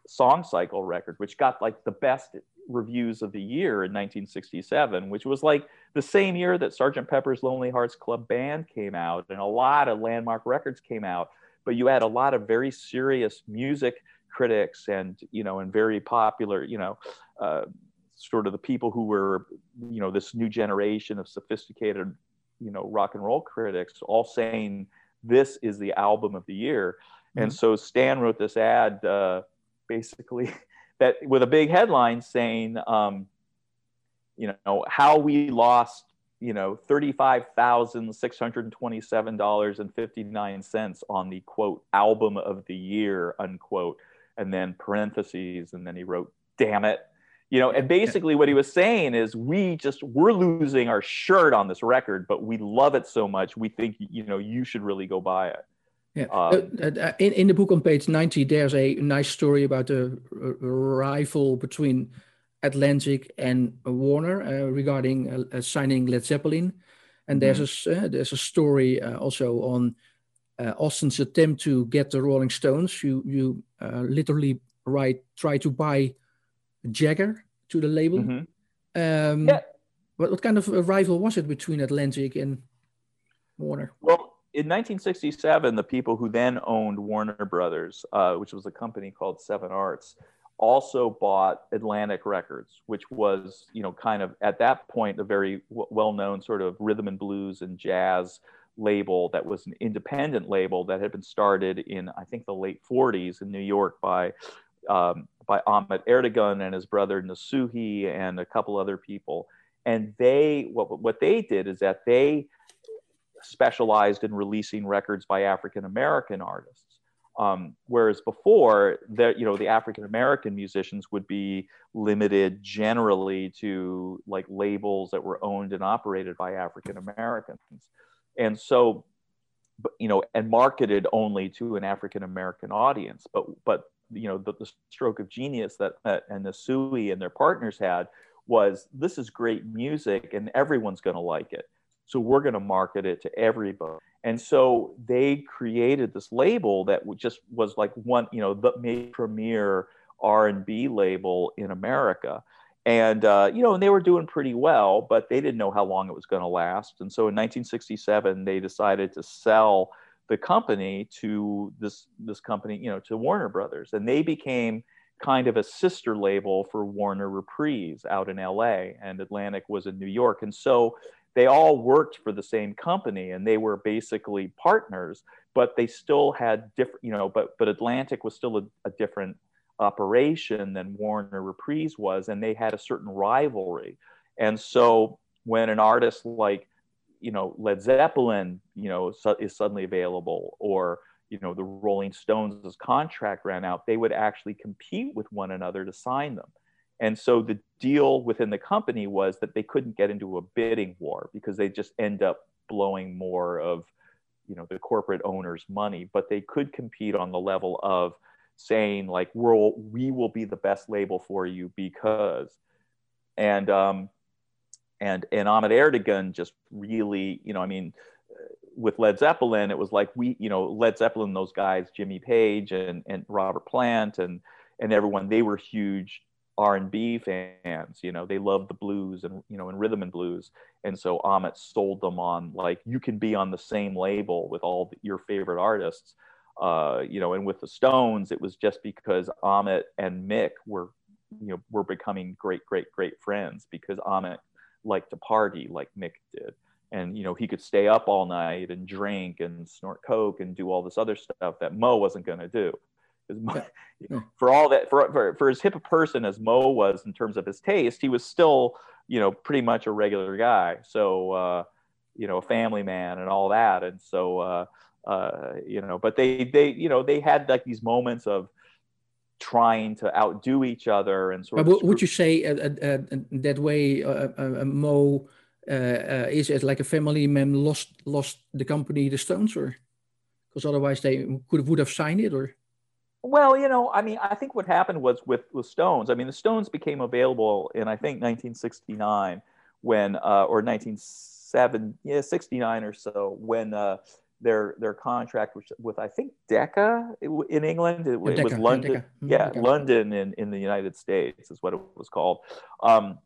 song cycle record, which got like the best reviews of the year in 1967, which was like the same year that Sergeant Pepper's Lonely Hearts Club Band came out, and a lot of landmark records came out but you had a lot of very serious music critics and you know and very popular you know uh, sort of the people who were you know this new generation of sophisticated you know rock and roll critics all saying this is the album of the year mm-hmm. and so stan wrote this ad uh, basically that with a big headline saying um, you know how we lost you know, $35,627.59 on the quote album of the year, unquote, and then parentheses. And then he wrote, damn it. You know, and basically what he was saying is we just, we're losing our shirt on this record, but we love it so much. We think, you know, you should really go buy it. Yeah. Um, uh, uh, in, in the book on page 90, there's a nice story about the rival between Atlantic and Warner uh, regarding uh, signing Led Zeppelin. And mm-hmm. there's a there's a story also on Ostin's attempt to get the Rolling Stones. You you literally write try to buy Jagger to the label. Mm-hmm. Um, yeah. What, what kind of a rival was it between Atlantic and Warner? Well, in 1967, the people who then owned Warner Brothers, uh, which was a company called Seven Arts, also bought Atlantic Records, which was, you know, kind of at that point a very w- well-known sort of rhythm and blues and jazz label that was an independent label that had been started in I think the late 40s in New York by um, by Ahmet Ertegun and his brother Nasuhi and a couple other people. And they, what, what they did is that they specialized in releasing records by African American artists. Um, whereas before, that you know, the African American musicians would be limited generally to like labels that were owned and operated by African Americans, and so, you know, and marketed only to an African American audience. But but you know, the, the stroke of genius that, that and Nasuhi and their partners had was this is great music and everyone's going to like it. So we're going to market it to everybody. And so they created this label that just was like one, you know, the premier R&B label in America. And, uh, you know, and they were doing pretty well, but they didn't know how long it was going to last. And so in 1967, they decided to sell the company to this, this company, you know, to Warner Brothers. And they became kind of a sister label for Warner Reprise out in LA and Atlantic was in New York. And so they all worked for the same company and they were basically partners, but they still had different, you know, but, but Atlantic was still a, a different operation than Warner Reprise was, and they had a certain rivalry. And so when an artist like, you know, Led Zeppelin, you know, is suddenly available, or you know, the Rolling Stones' contract ran out, they would actually compete with one another to sign them. And so the deal within the company was that they couldn't get into a bidding war because they just end up blowing more of you know the corporate owners money but they could compete on the level of saying like we'll we will be the best label for you because and um and and Ahmet Ertegun just really you know I mean with Led Zeppelin it was like we you know Led Zeppelin those guys Jimmy Page and and Robert Plant and and everyone they were huge R&B fans, you know, they love the blues and, you know, and rhythm and blues. And so Ahmet sold them on like, you can be on the same label with all the, your favorite artists. Uh, you know, and with the Stones, it was just because Ahmet and Mick were, you know, were becoming great, great, great friends because Ahmet liked to party like Mick did. And, you know, he could stay up all night and drink and snort Coke and do all this other stuff that Mo wasn't going to do. Mo, for all that for, for for as hip a person as Mo was in terms of his taste, he was still you know pretty much a regular guy. So uh, you know a family man and all that, and so uh, uh, you know, but they they you know they had like these moments of trying to outdo each other and sort but of. Would you say uh, uh, uh, that way, Mo? is it like a family man lost lost the company the Stones or because otherwise they could would have signed it or well, you know, I mean, I think what happened was with the Stones. I mean, the Stones became available in I think 1969 when, uh, or 1970, yeah, 69 or so when uh, their their contract with, with I think Decca in England. It, it was London, yeah, mm-hmm, London in in the United States is what it was called. Um,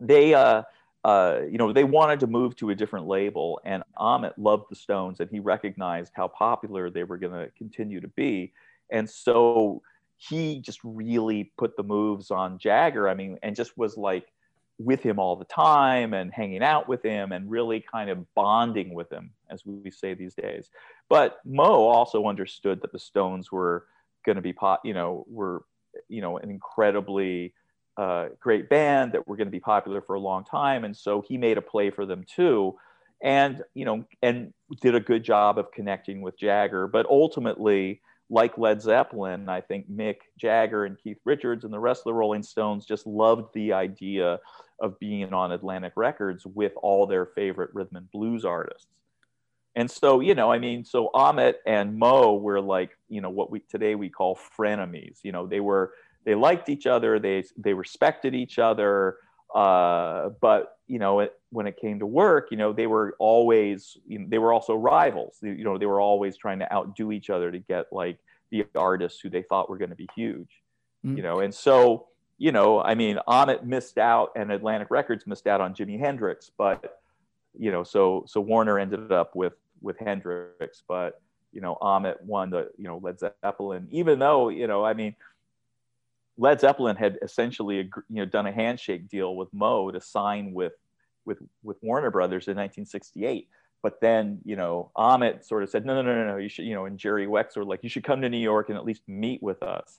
they. Uh, uh, you know, they wanted to move to a different label, and Ahmet loved the Stones, and he recognized how popular they were going to continue to be. And so he just really put the moves on Jagger. I mean, and just was like with him all the time and hanging out with him and really kind of bonding with him, as we say these days. But Mo also understood that the Stones were going to be, pot, you know, were, you know, an incredibly uh, great band that were going to be popular for a long time. And so he made a play for them too. And, you know, and did a good job of connecting with Jagger. But ultimately, like Led Zeppelin, I think Mick Jagger and Keith Richards and the rest of the Rolling Stones just loved the idea of being on Atlantic Records with all their favorite rhythm and blues artists. And so, you know, I mean, so Ahmet and Mo were like, you know, what we today we call frenemies. You know, they were they liked each other, they they respected each other, uh, but you know, it, when it came to work, you know, they were always, you know, they were also rivals. You know, they were always trying to outdo each other to get like the artists who they thought were going to be huge. Mm. You know, and so, you know, I mean, Ahmet missed out, and Atlantic Records missed out on Jimi Hendrix, but you know, so so Warner ended up with with Hendrix, but you know, Ahmet won the you know Led Zeppelin, even though you know, I mean Led Zeppelin had essentially you know done a handshake deal with Mo to sign with with with Warner Brothers in 1968. But then you know Ahmet sort of said no no no no no you should you know and Jerry Wexler like you should come to New York and at least meet with us.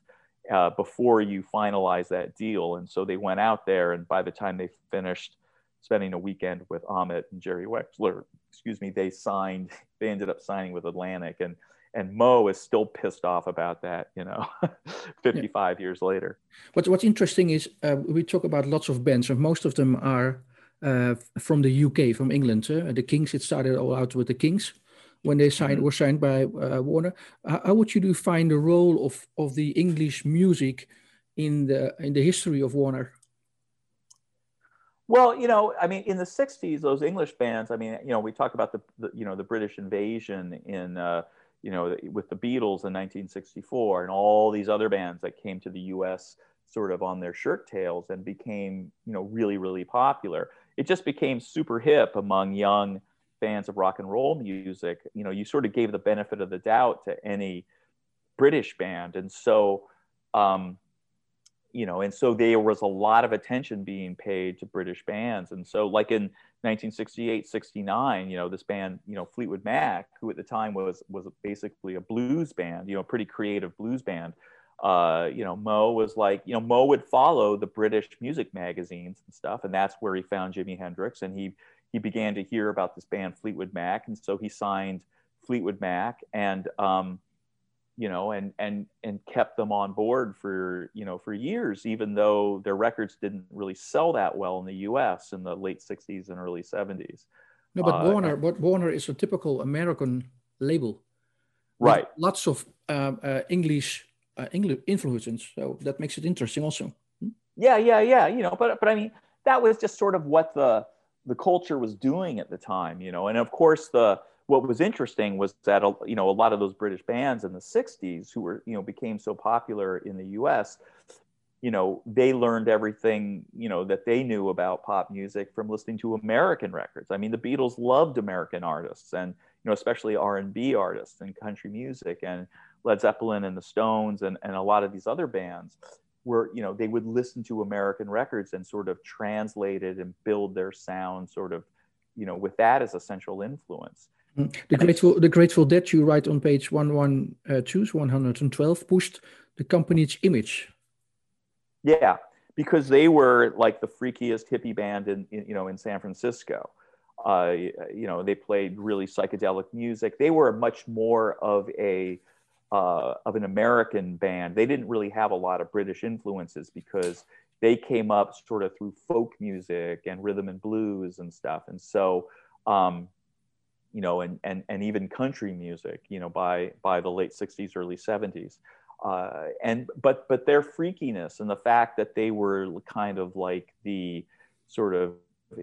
Uh, before you finalize that deal. And so they went out there, and by the time they finished spending a weekend with Ahmet and Jerry Wexler, excuse me, they signed. They ended up signing with Atlantic, and and Mo is still pissed off about that. You know, 55 yeah. years later. What's what's interesting is uh, we talk about lots of bands, and most of them are uh, from the UK, from England. Uh, the Kinks. It started all out with the Kinks when they signed mm-hmm. were signed by uh, Warner. how would you define the role of of the English music in the in the history of Warner? Well, you know, I mean, in the '60s, those English bands. I mean, you know, we talk about the, the you know the British invasion in uh, you know with the Beatles in 1964 and all these other bands that came to the U.S. sort of on their shirt tails and became you know really really popular. It just became super hip among young fans of rock and roll music. You know, you sort of gave the benefit of the doubt to any British band, and so. Um, you know, and so there was a lot of attention being paid to British bands. And so, like in 1968, 69, you know, this band, you know, Fleetwood Mac, who at the time was was basically a blues band, you know, a pretty creative blues band. Uh, you know, Mo was like, you know, Mo would follow the British music magazines and stuff, and that's where he found Jimi Hendrix, and he he began to hear about this band Fleetwood Mac, and so he signed Fleetwood Mac, and um, you know, and and and kept them on board for you know for years, even though their records didn't really sell that well in the U.S. in the late '60s and early '70s. No, but uh, Warner, but Warner is a typical American label, right? Lots of uh, uh, English uh, English influences, so that makes it interesting, also. Hmm? Yeah, yeah, yeah. You know, but but I mean, that was just sort of what the the culture was doing at the time, you know, and of course the what was interesting was that you know a lot of those British bands in the '60s who were you know became so popular in the U.S. You know, they learned everything you know that they knew about pop music from listening to American records. I mean, the Beatles loved American artists, and you know, especially R&B artists and country music, and Led Zeppelin and the Stones, and and a lot of these other bands were you know they would listen to American records and sort of translate it and build their sound sort of you know with that as a central influence Mm. The Grateful, the Grateful Dead, you write on page 112, 112, pushed the company's image. Yeah, because they were like the freakiest hippie band in, in you know in San Francisco. Uh, you know, they played really psychedelic music. They were much more of a uh, of an American band. They didn't really have a lot of British influences because they came up sort of through folk music and rhythm and blues and stuff. And so, um, you know, and, and, and even country music, you know, by, by the late 60s, early 70s. Uh, and but but their freakiness and the fact that they were kind of like the sort of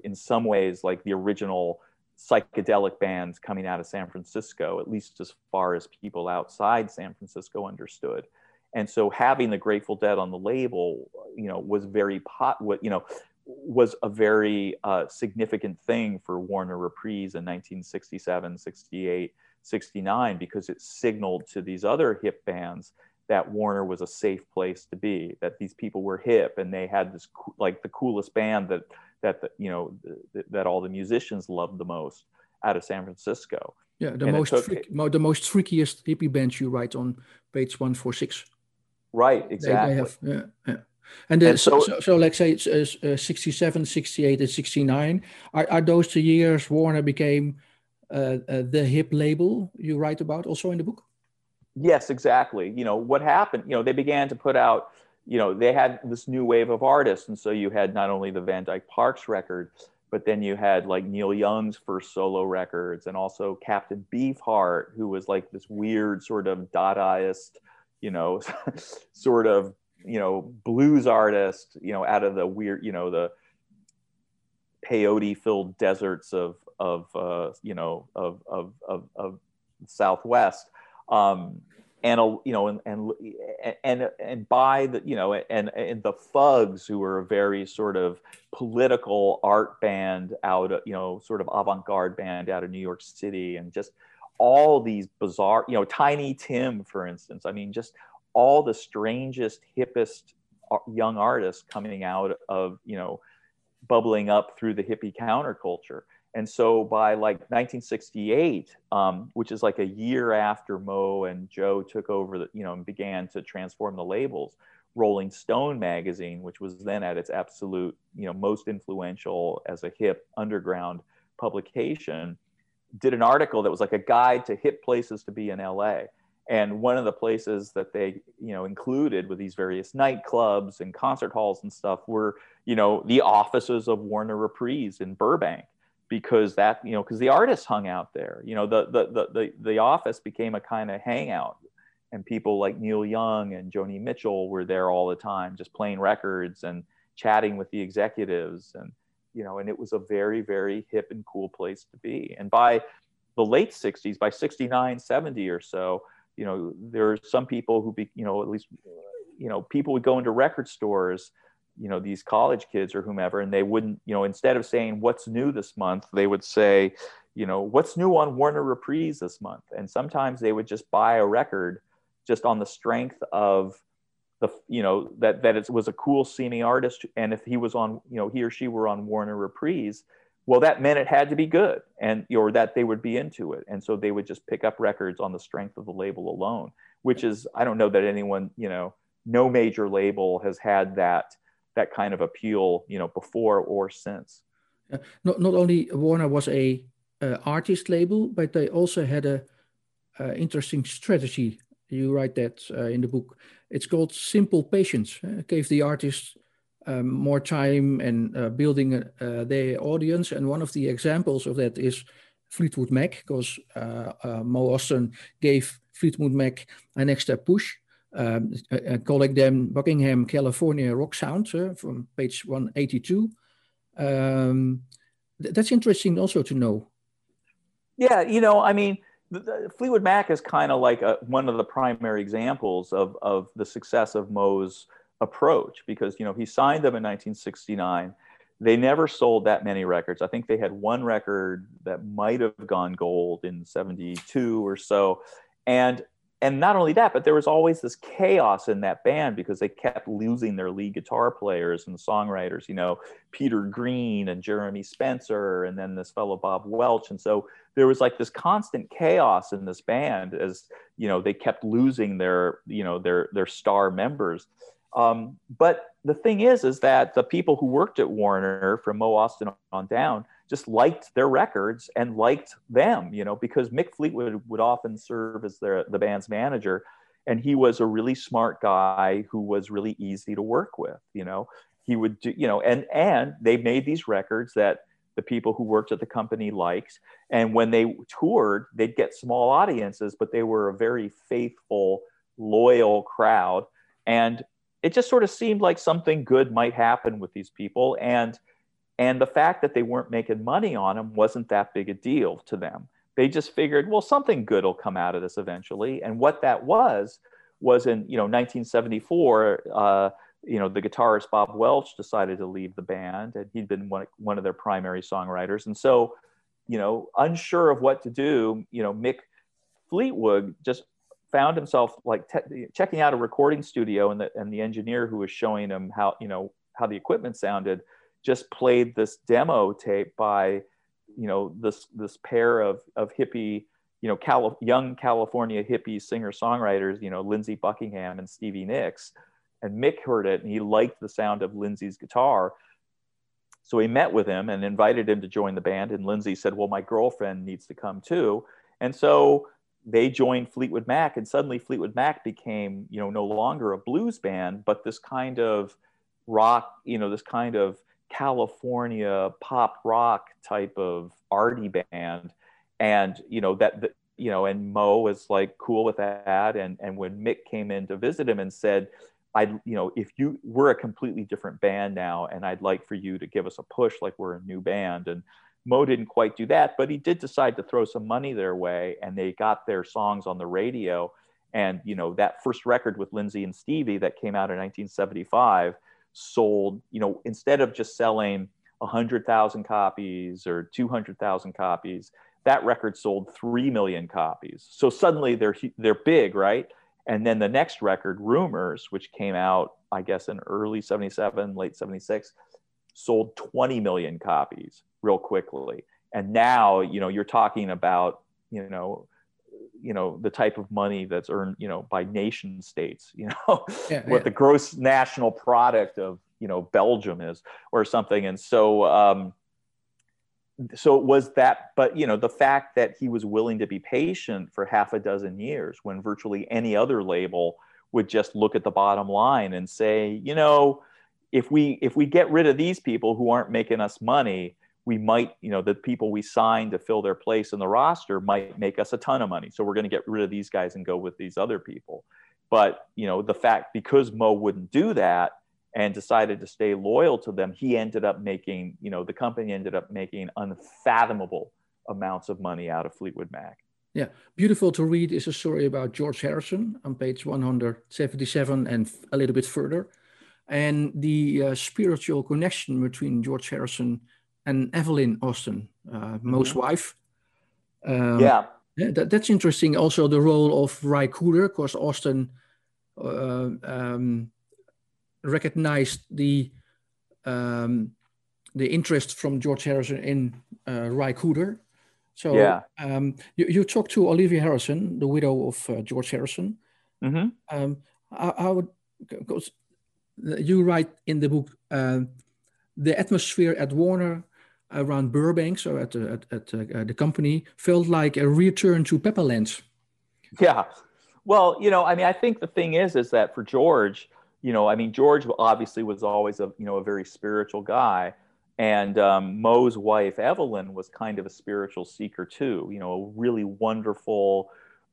in some ways like the original psychedelic bands coming out of San Francisco, at least as far as people outside San Francisco understood. And so having the Grateful Dead on the label, you know, was very pot. You know, was a very uh, significant thing for Warner Reprise in 1967, 68, 69, because it signaled to these other hip bands that Warner was a safe place to be, that these people were hip and they had this like the coolest band that that the, you know th- that all the musicians loved the most out of San Francisco. Yeah, the and most took, freak, the most freakiest hippie bands you write on page 146. Right, exactly. They, they have, yeah, yeah. And, and so, so, so, let's say it's uh, 67, 68, and 69. Are, are those the years Warner became uh, uh, the hip label you write about also in the book? Yes, exactly. You know, what happened, you know, they began to put out, you know, they had this new wave of artists. And so you had not only the Van Dyke Parks record, but then you had like Neil Young's first solo records and also Captain Beefheart, who was like this weird sort of Dadaist, you know, sort of you know blues artist you know out of the weird you know the peyote filled deserts of of uh, you know of of of, of southwest um, and you know and and and by the you know and and the Fugs who were a very sort of political art band out of you know sort of avant-garde band out of New York City and just all these bizarre you know Tiny Tim for instance I mean just all the strangest, hippest young artists coming out of, you know, bubbling up through the hippie counterculture. And so by like 1968, um, which is like a year after Mo and Joe took over, the, you know, and began to transform the labels, Rolling Stone magazine, which was then at its absolute, you know, most influential as a hip underground publication, did an article that was like a guide to hip places to be in LA. And one of the places that they, you know, included with these various nightclubs and concert halls and stuff were, you know, the offices of Warner Reprise in Burbank, because that, you know, because the artists hung out there. You know, the the the the, the office became a kind of hangout, and people like Neil Young and Joni Mitchell were there all the time, just playing records and chatting with the executives and you know, and it was a very, very hip and cool place to be. And by the late 60s, by 69, 70 or so, you know, there are some people who be, you know, at least, you know, people would go into record stores, you know, these college kids or whomever, and they wouldn't, you know, instead of saying what's new this month, they would say, you know, what's new on Warner Reprise this month? And sometimes they would just buy a record just on the strength of the you know that that it was a cool seeming artist and if he was on you know he or she were on warner reprise well that meant it had to be good and or that they would be into it and so they would just pick up records on the strength of the label alone which is i don't know that anyone you know no major label has had that that kind of appeal you know before or since uh, not, not only warner was a uh, artist label but they also had a uh, interesting strategy you write that uh, in the book. It's called Simple Patience. Uh, gave the artists um, more time and uh, building their audience. And one of the examples of that is Fleetwood Mac, because Mo Ostin gave Fleetwood Mac an extra push, um, calling them Buckingham, California rock sound from page 182. Um, th that's interesting also to know. Yeah, you know, I mean, Fleetwood Mac is kind of like a, one of the primary examples of, of the success of Mo's approach because you know he signed them in 1969 they never sold that many records i think they had one record that might have gone gold in 72 or so and and not only that, but there was always this chaos in that band because they kept losing their lead guitar players and songwriters, you know, Peter Green and Jeremy Spencer, and then this fellow Bob Welch. And so there was like this constant chaos in this band as, you know, they kept losing their, you know, their their star members. Um, but the thing is, is that the people who worked at Warner from Mo Ostin on down just liked their records and liked them, you know, because Mick Fleetwood would often serve as their, the band's manager. And he was a really smart guy who was really easy to work with, you know. He would do, you know, and and they made these records that the people who worked at the company liked. And when they toured, they'd get small audiences, but they were a very faithful, loyal crowd. And it just sort of seemed like something good might happen with these people. And and the fact that they weren't making money on them wasn't that big a deal to them. They just figured, well, something good will come out of this eventually. And what that was was in you know 1974. Uh, you know the guitarist Bob Welch decided to leave the band, and he'd been one, one of their primary songwriters. And so, you know, unsure of what to do, you know, Mick Fleetwood just found himself like te- checking out a recording studio, and the and the engineer who was showing him how you know how the equipment sounded just played this demo tape by you know this this pair of of hippie you know Cali- young California hippie singer songwriters you know Lindsey Buckingham and Stevie Nicks. And Mick heard it and he liked the sound of Lindsey's guitar. So he met with him and invited him to join the band. And Lindsey said well my girlfriend needs to come too. And so they joined Fleetwood Mac and suddenly Fleetwood Mac became you know no longer a blues band but this kind of rock you know this kind of California pop rock type of arty band, and you know that the, you know, and Mo was like cool with that, and and when Mick came in to visit him and said, I you know if you we're a completely different band now, and I'd like for you to give us a push like we're a new band, and Mo didn't quite do that, but he did decide to throw some money their way, and they got their songs on the radio. And you know that first record with Lindsey and Stevie that came out in 1975 sold, you know, instead of just selling 100,000 copies or 200,000 copies, that record sold 3 million copies. So suddenly they're they're big, right? And then the next record, Rumours, which came out I guess in early 77, late 76, sold 20 million copies real quickly. and now you know you're talking about you know you know the type of money that's earned you know by nation states you know yeah, what yeah. the gross national product of you know belgium is or something and so um so it was that but you know the fact that he was willing to be patient for half a dozen years when virtually any other label would just look at the bottom line and say you know if we if we get rid of these people who aren't making us money we might, you know, the people we signed to fill their place in the roster might make us a ton of money. So we're going to get rid of these guys and go with these other people. But, you know, the fact because Mo wouldn't do that and decided to stay loyal to them, he ended up making, you know, the company ended up making unfathomable amounts of money out of Fleetwood Mac. Yeah, beautiful to read is a story about George Harrison on page 177 and a little bit further. And the uh, spiritual connection between George Harrison and Evelyn Ostin, uh, Mo's mm-hmm. wife. Um, yeah. yeah that, that's interesting. Also, the role of Ry Cooder, because Ostin uh, um, recognized the um, the interest from George Harrison in uh, Ry Cooder. So yeah. um, you, you talked to Olivia Harrison, the widow of uh, George Harrison. Mm-hmm. Um, I, I would, because you write in the book, uh, the atmosphere at Warner around Burbank, so at, at, at uh, the company, felt like a return to Pepperland. Yeah. Well, you know, I mean, I think the thing is, is that for George, you know, I mean, George obviously was always a, you know, a very spiritual guy. And um, Mo's wife, Evelyn, was kind of a spiritual seeker too, you know, a really wonderful,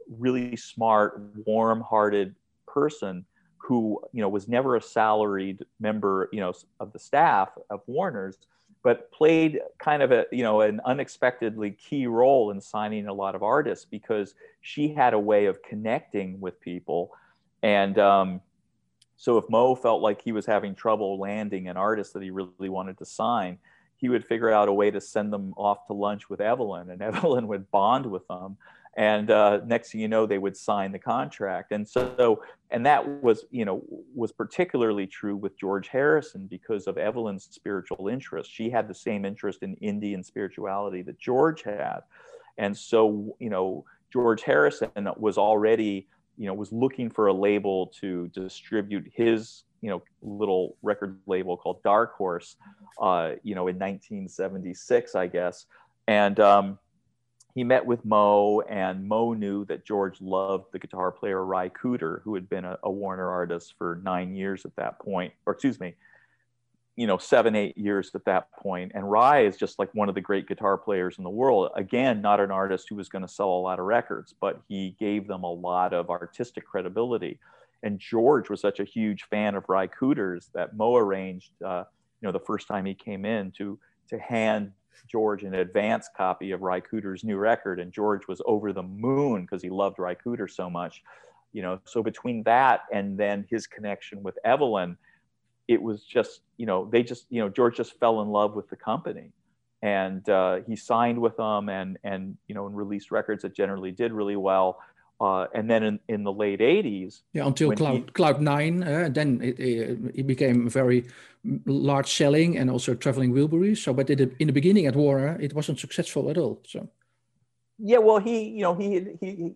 really smart, warm hearted person who, you know, was never a salaried member, you know, of the staff of Warner's, but played kind of a you know an unexpectedly key role in signing a lot of artists because she had a way of connecting with people. And um, so if mo felt like he was having trouble landing an artist that he really wanted to sign he would figure out a way to send them off to lunch with evelyn and evelyn would bond with them and uh, next thing you know they would sign the contract. And so and that was you know was particularly true with george harrison because of evelyn's spiritual interest. She had the same interest in indian spirituality that george had. And so you know george harrison was already you know was looking for a label to distribute his you know little record label called dark horse uh, you know in 1976 i guess. And um, he met with Mo, and Mo knew that George loved the guitar player Ry Cooder, who had been a, a, Warner artist for nine years at that point, or excuse me, you know, seven, eight years at that point. And Ry is just like one of the great guitar players in the world. Again, not an artist who was going to sell a lot of records, but he gave them a lot of artistic credibility. And George was such a huge fan of Ry Cooder's that Mo arranged, uh, you know, the first time he came in to to hand George an advance copy of Ry Cooder's new record, and George was over the moon because he loved Ry Cooder so much. You know, so between that and then his connection with Evelyn, it was just, you know, they just, you know, George just fell in love with the company, and uh, he signed with them, and and you know, and released records that generally did really well. Uh, and then in, in the late 80s yeah until cloud he, cloud nine uh, then it, it, it, became very large selling and also traveling wilburys. So but it, in the beginning at warner it wasn't successful at all so. Yeah well he you know he he,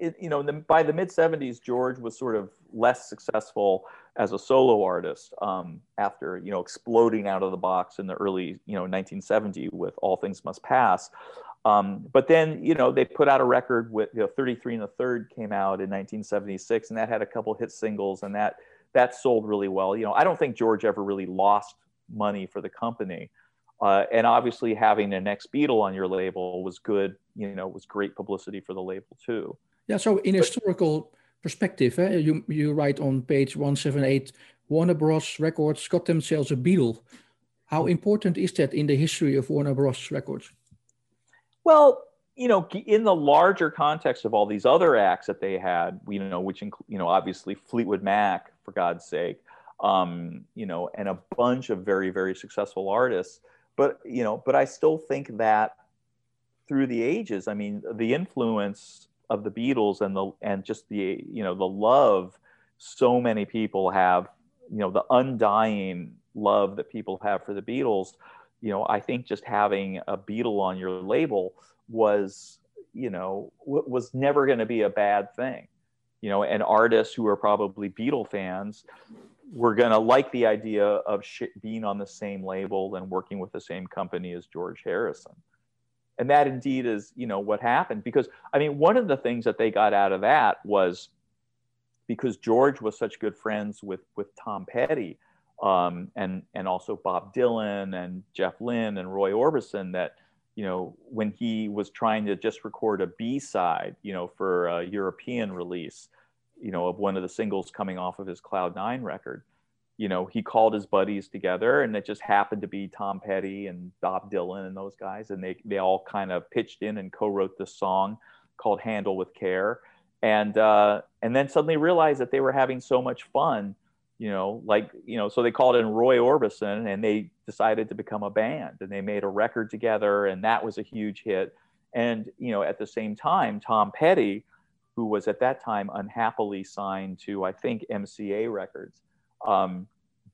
he you know the, by the mid 70s george was sort of less successful as a solo artist um, after you know exploding out of the box in the early you know 1970 with all things must pass um, but then, you know, they put out a record with you know, 33 and a third came out in 1976, and that had a couple hit singles, and that that sold really well. You know, I don't think George ever really lost money for the company. Uh, and obviously, having an ex Beatle on your label was good. You know, was great publicity for the label too. Yeah. So, in but, historical perspective, eh, you you write on page 178, Warner Bros. Records got themselves a Beatle. How important is that in the history of Warner Bros. Records? Well, you know, in the larger context of all these other acts that they had, you know, which include, you know, obviously Fleetwood Mac, for God's sake, um, you know, and a bunch of very, very successful artists. But, you know, but I still think that through the ages, I mean, the influence of the Beatles and the, and just the, you know, the love so many people have, you know, the undying love that people have for the Beatles you know, I think just having a Beatle on your label was, you know, w- was never going to be a bad thing. You know, and artists who are probably Beatle fans were going to like the idea of sh- being on the same label and working with the same company as George Harrison. And that indeed is, you know, what happened. Because I mean, one of the things that they got out of that was because George was such good friends with with Tom Petty um, and and also Bob Dylan and Jeff Lynne and Roy Orbison that you know when he was trying to just record a B side you know for a European release you know of one of the singles coming off of his Cloud Nine record you know he called his buddies together and it just happened to be Tom Petty and Bob Dylan and those guys and they they all kind of pitched in and co-wrote this song called Handle with Care and uh, and then suddenly realized that they were having so much fun you know, like, you know, so they called in Roy Orbison and they decided to become a band and they made a record together and that was a huge hit. And, you know, at the same time, Tom Petty, who was at that time unhappily signed to, I think, MCA Records, um,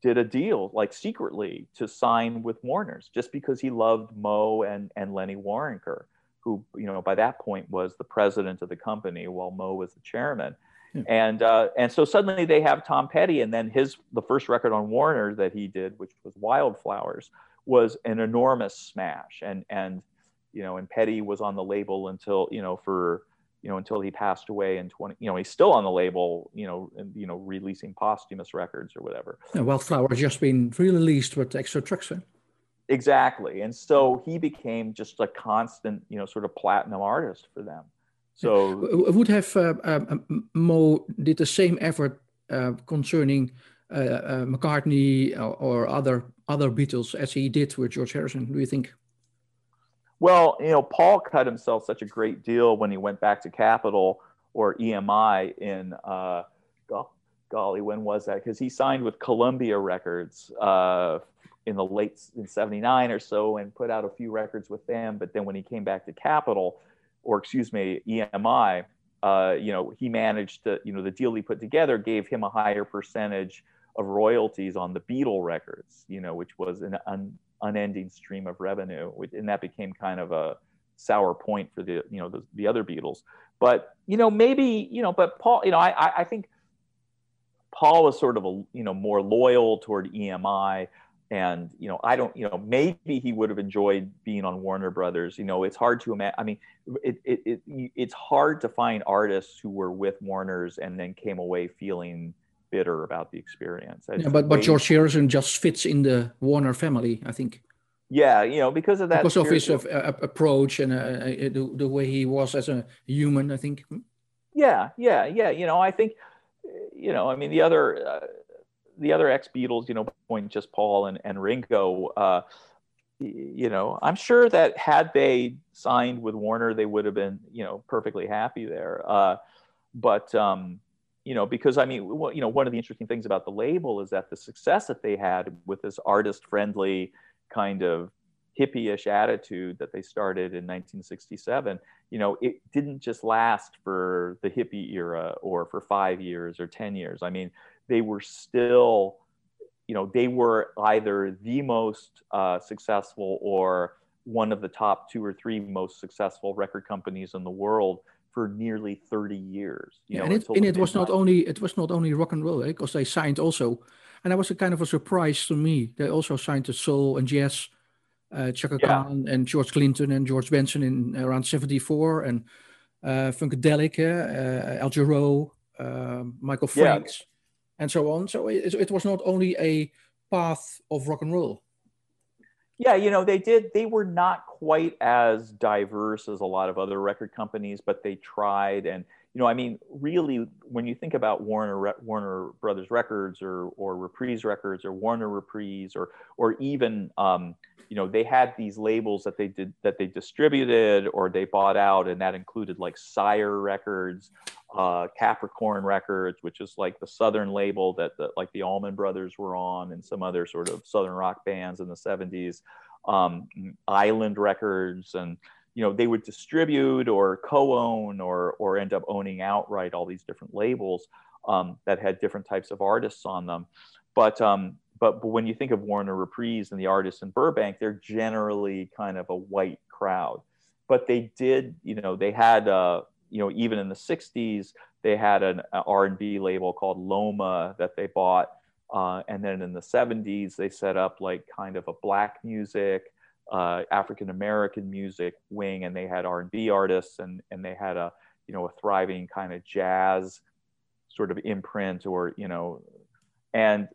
did a deal like secretly to sign with Warner's just because he loved Mo and, and Lenny Waronker, who, you know, by that point was the president of the company while Mo was the chairman and uh, and so suddenly they have Tom Petty, and then his the first record on Warner that he did, which was Wildflowers, was an enormous smash. And and you know, and Petty was on the label until you know for you know until he passed away in 20 you know he's still on the label you know and you know releasing posthumous records or whatever yeah, wildflowers just been re-released with extra tracks huh? exactly and so he became just a constant you know sort of platinum artist for them so would have uh, uh, Mo did the same effort uh, concerning uh, uh, McCartney or, or, other other Beatles as he did with George Harrison? Do you think? Well, you know, Paul cut himself such a great deal when he went back to Capitol or EMI in uh, golly, when was that? Because he signed with Columbia Records in the late in '79 or so and put out a few records with them. But then when he came back to Capitol or excuse me, EMI, uh, you know, he managed to, you know, the deal he put together gave him a higher percentage of royalties on the Beatle records, you know, which was an un, unending stream of revenue, and that became kind of a sour point for the, you know, the, the other Beatles. But you know, maybe, you know, but Paul, you know, I, I think Paul was sort of a, you know, more loyal toward EMI and you know i don't you know maybe he would have enjoyed being on warner brothers you know it's hard to imagine i mean it, it, it it's hard to find artists who were with warners and then came away feeling bitter about the experience. Yeah, but but george harrison just fits in the warner family i think. Yeah you know because of that because of his uh, approach and uh, uh, the, the way he was as a human i think. Yeah yeah yeah you know i think you know i mean the other uh, the other ex Beatles, you know, point just Paul and, and Ringo, uh, you know, I'm sure that had they signed with Warner, they would have been, you know, perfectly happy there. Uh, but, um, you know, because I mean, you know, one of the interesting things about the label is that the success that they had with this artist friendly kind of hippie-ish attitude that they started in 1967 you know it didn't just last for the hippie era or for five years or ten years. I mean they were still, you know, they were either the most uh, successful or one of the top two or three most successful record companies in the world for nearly 30 years. You yeah, know, and it, and it was not only it was not only rock and roll because eh? they signed also, and that was a kind of a surprise to me. They also signed to soul and jazz, uh, Chaka yeah. Khan and George Clinton and George Benson in around 74 and uh, Funkadelic, uh, Al Jarreau, uh, Michael Franks. Yeah and so on. So it, it was not only a path of rock and roll. Yeah, you know, they did, they were not quite as diverse as a lot of other record companies, but they tried. And, you know, I mean, really, when you think about Warner, Warner Brothers Records or, or Reprise Records or Warner Reprise or, or even, um, you know, they had these labels that they did, that they distributed or they bought out, and that included like Sire Records uh, Capricorn Records, which is like the Southern label that the, like the Allman Brothers were on, and some other sort of Southern rock bands in the '70s. Um, Island Records, and you know they would distribute or co-own or or end up owning outright all these different labels um, that had different types of artists on them. But um, but, but when you think of Warner Reprise and the artists in Burbank, they're generally kind of a white crowd. But they did, you know, they had, uh, you know, even in the '60s, they had an R&B label called Loma that they bought, uh, and then in the '70s, they set up like kind of a black music, uh, African American music wing, and they had R&B artists, and and they had a, you know, a thriving kind of jazz sort of imprint, or you know, and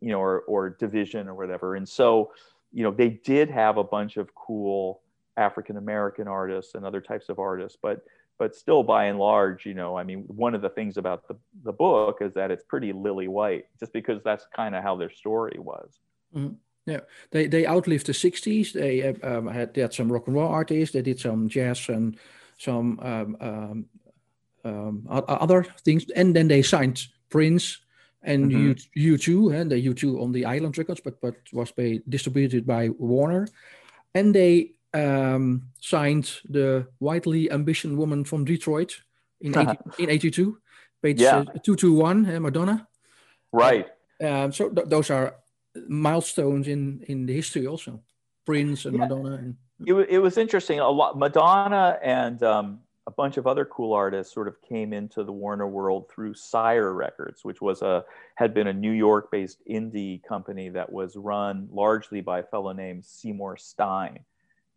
you know, or, or division or whatever. And so, you know, they did have a bunch of cool African American artists and other types of artists, but but still by and large, you know, I mean, one of the things about the, the book is that it's pretty lily white, just because that's kind of how their story was. Mm-hmm. Yeah, they they outlived the '60s. They um, had they had some rock and roll artists. They did some jazz and some um, um, um other things, and then they signed Prince and mm-hmm. U U2 and the U2 on the Island Records, but but was by, distributed by Warner, and they um, signed the widely ambition woman from Detroit in 80, in '82, page yeah. uh, two two one, uh, Madonna. Right. Um, so th- those are milestones in in the history also, Prince and yeah. Madonna. And, it, it was interesting. A lot Madonna and um, a bunch of other cool artists sort of came into the Warner world through Sire Records, which was a had been a New York-based indie company that was run largely by a fellow named Seymour Stein.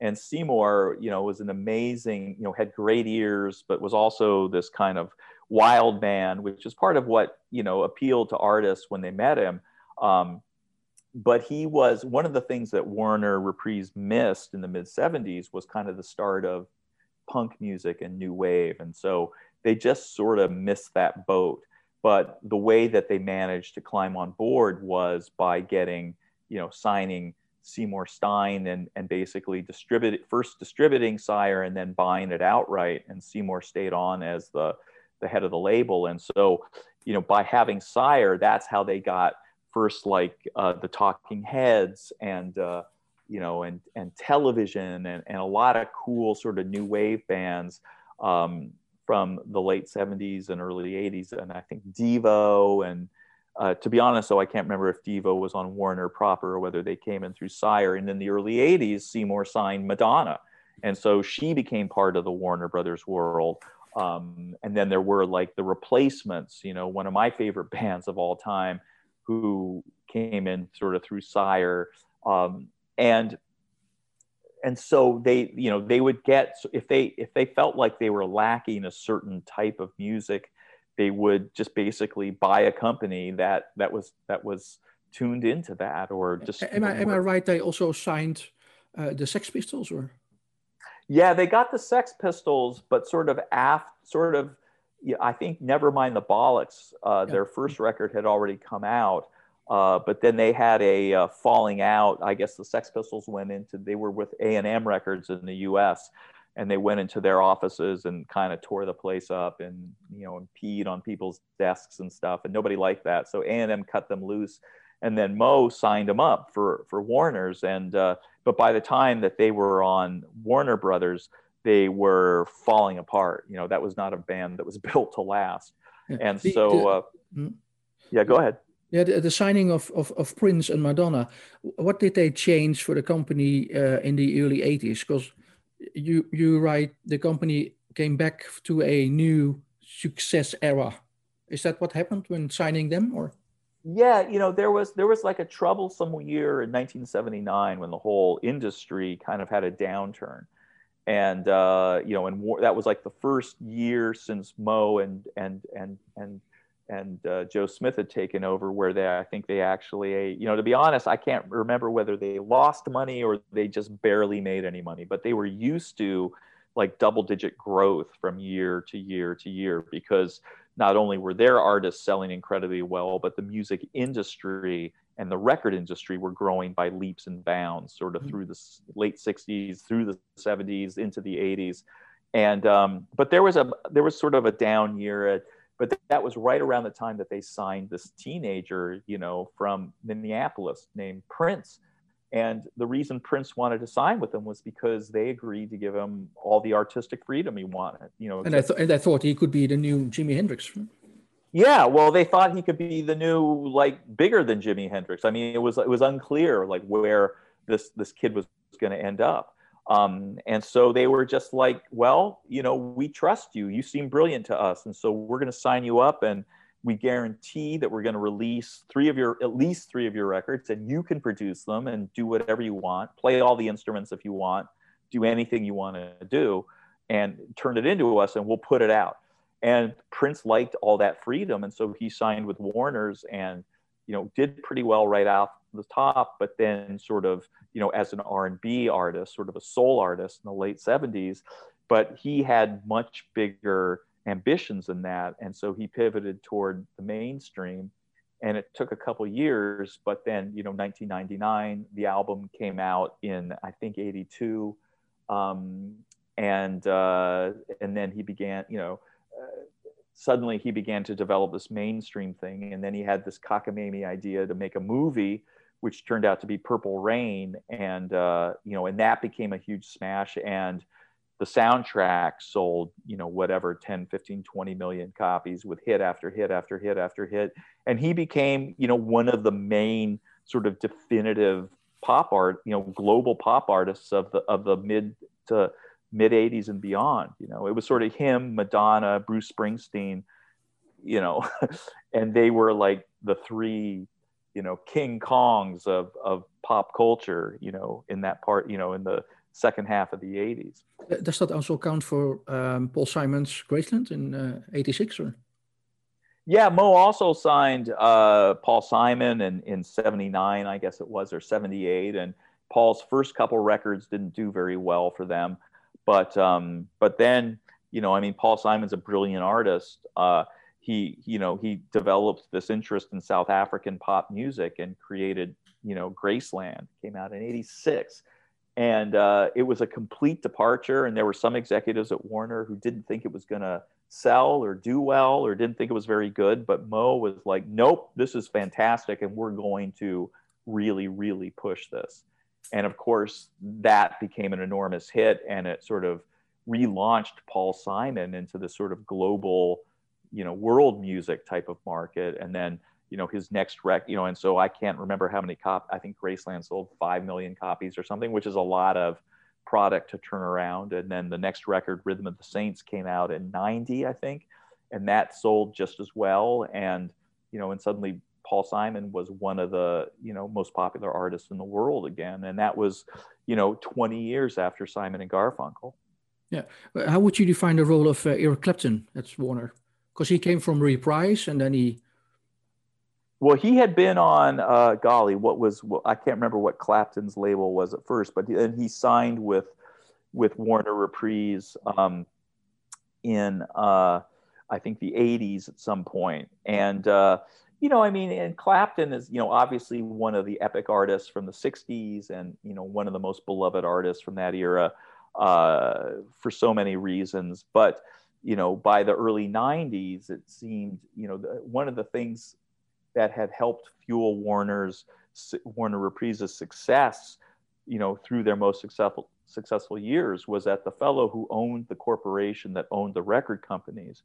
And Seymour, you know, was an amazing, you know, had great ears, but was also this kind of wild man, which is part of what you know appealed to artists when they met him. Um, but he was one of the things that Warner Reprise missed in the mid 70s was kind of the start of punk music and new wave. And so they just sort of missed that boat. But the way that they managed to climb on board was by getting, you know, signing Seymour Stein and, and basically distribute first distributing Sire and then buying it outright. And Seymour stayed on as the, the head of the label. And so, you know, by having Sire, that's how they got first like uh, the Talking Heads and, uh, you know, and and television and, and a lot of cool sort of new wave bands um, from the late 70s and early 80s. And I think Devo and uh, to be honest, though, I can't remember if Devo was on Warner proper or whether they came in through Sire. And in the early 80s, Seymour signed Madonna. And so she became part of the Warner Brothers world. Um, and then there were like the replacements, you know, one of my favorite bands of all time who came in sort of through Sire. Um, and and so they you know they would get if they if they felt like they were lacking a certain type of music they would just basically buy a company that that was that was tuned into that or just am I, am I right they also signed uh, the sex pistols or yeah they got the sex pistols but sort of af sort of yeah, i think never mind the bollocks uh, yeah. their first record had already come out uh, but then they had a uh, falling out. I guess the Sex Pistols went into. They were with A and M Records in the U.S. and they went into their offices and kind of tore the place up and you know and peed on people's desks and stuff. And nobody liked that. So A and M cut them loose, and then Mo signed them up for for Warner's. And uh, but by the time that they were on Warner Brothers, they were falling apart. You know that was not a band that was built to last. And so, uh, hmm? yeah, go ahead yeah, the, the, signing of, of, of Prince and Madonna, what did they change for the company uh, in the early 80s? Because you, you write the company came back to a new success era. Is that what happened when signing them or? Yeah, you know, there was there was like a troublesome year in 1979 when the whole industry kind of had a downturn. And uh, you know, and war, that was like the first year since Mo and and and and and uh, Joe Smith had taken over, where they, I think they actually, you know, to be honest, I can't remember whether they lost money or they just barely made any money, but they were used to like double digit growth from year to year to year because not only were their artists selling incredibly well, but the music industry and the record industry were growing by leaps and bounds, sort of mm-hmm. through the late 60s, through the 70s, into the 80s. And, um, but there was a, there was sort of a down year at, but that was right around the time that they signed this teenager, you know, from Minneapolis named Prince. And the reason Prince wanted to sign with them was because they agreed to give him all the artistic freedom he wanted. You know, and I, th- and I thought he could be the new Jimi Hendrix. Yeah, well, they thought he could be the new, like, bigger than Jimi Hendrix. I mean, it was it was unclear, like, where this this kid was going to end up. Um, and so they were just like, well, you know, we trust you. You seem brilliant to us, and so we're going to sign you up, and we guarantee that we're going to release three of your at least three of your records, and you can produce them and do whatever you want, play all the instruments if you want, do anything you want to do, and turn it into us, and we'll put it out. And Prince liked all that freedom, and so he signed with Warner's and you know did pretty well right off the top, but then sort of you know as an R&B artist, sort of a soul artist in the late 70s, but he had much bigger ambitions than that, and so he pivoted toward the mainstream. And it took a couple years, but then you know 1999, the album came out in I think 82. Um, and uh, and then he began, you know, suddenly he began to develop this mainstream thing. And then he had this cockamamie idea to make a movie, which turned out to be Purple Rain. And, uh, you know, and that became a huge smash. And the soundtrack sold, you know, whatever, 10, 15, 20 million copies with hit after hit after hit after hit. And he became, you know, one of the main sort of definitive pop art, you know, global pop artists of the, of the mid to mid 80s and beyond you know it was sort of him madonna bruce springsteen you know and they were like the three you know king kongs of of pop culture you know in that part you know in the second half of the 80s uh, does that also count for um, paul simon's graceland in uh, 86 or yeah mo also signed uh, paul simon in, in 79 i guess it was or 78 and paul's first couple records didn't do very well for them but um, but then you know, I mean, Paul Simon's a brilliant artist. Uh, he you know he developed this interest in South African pop music and created you know Graceland came out in '86. And uh, it was a complete departure. And there were some executives at Warner who didn't think it was going to sell or do well or didn't think it was very good. But Mo was like, nope, this is fantastic. And we're going to really, really push this and of course that became an enormous hit and it sort of relaunched paul simon into this sort of global you know world music type of market and then you know his next rec you know and so i can't remember how many cop i think graceland sold 5 million copies or something which is a lot of product to turn around and then the next record rhythm of the saints came out in 90 i think and that sold just as well and you know and suddenly Paul Simon was one of the you know most popular artists in the world again, and that was you know 20 years after Simon and Garfunkel. Yeah, how would you define the role of uh, Eric Clapton at Warner? Because he came from Reprise, and then he. Well, he had been on uh, golly, what was I can't remember what Clapton's label was at first, but then he signed with with Warner Reprise um, in uh, I think the 80s at some point, and uh, you know, I mean, and Clapton is, you know, obviously one of the epic artists from the 60s and, you know, one of the most beloved artists from that era uh, for so many reasons. But, you know, by the early 90s, it seemed, you know, the, one of the things that had helped fuel Warner's, Warner Reprise's success, you know, through their most successful, successful years was that the fellow who owned the corporation that owned the record companies,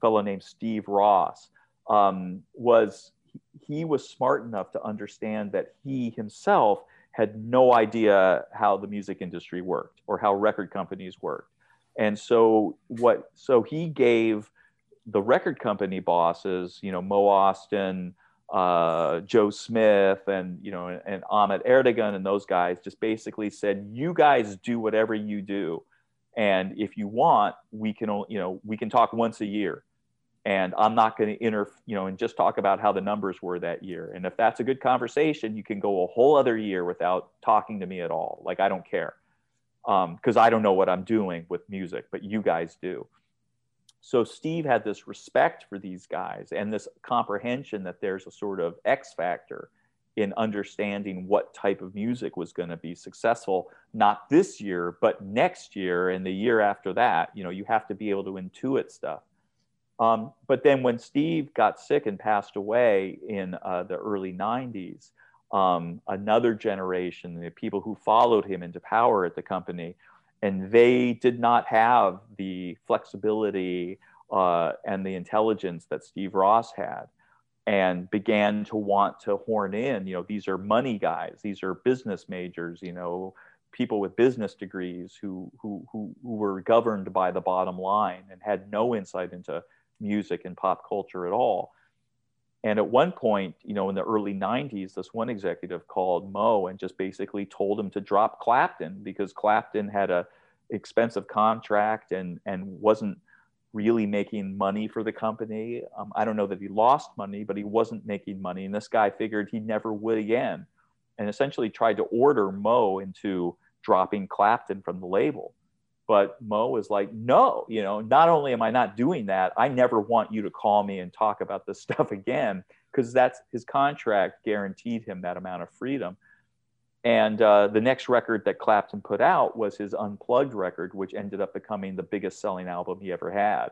fellow named Steve Ross, um, was he was smart enough to understand that he himself had no idea how the music industry worked or how record companies worked. And so what so he gave the record company bosses, you know, Mo Ostin, uh, Joe Smith, and you know, and, and Ahmet Ertegun, and those guys just basically said, "You guys do whatever you do, and if you want, we can, you know, we can talk once a year and I'm not going to inter, you know, and just talk about how the numbers were that year. And if that's a good conversation, you can go a whole other year without talking to me at all. Like I don't care, because um, I don't know what I'm doing with music, but you guys do. So Steve had this respect for these guys and this comprehension that there's a sort of X factor in understanding what type of music was going to be successful not this year but next year and the year after that you know you have to be able to intuit stuff um, but then when Steve got sick and passed away in uh, the early 90s, um, another generation, the people who followed him into power at the company, and they did not have the flexibility uh, and the intelligence that Steve Ross had and began to want to horn in you know these are money guys these are business majors you know people with business degrees who, who who who were governed by the bottom line and had no insight into music and pop culture at all and at one point you know in the early 90s this one executive called mo and just basically told him to drop clapton because clapton had a expensive contract and and wasn't really making money for the company. Um, I don't know that he lost money, but he wasn't making money. And this guy figured he never would again and essentially tried to order Mo into dropping Clapton from the label. But Mo was like, no, you know, not only am I not doing that, I never want you to call me and talk about this stuff again, because that's his contract guaranteed him that amount of freedom. And uh, the next record that Clapton put out was his Unplugged record, which ended up becoming the biggest selling album he ever had.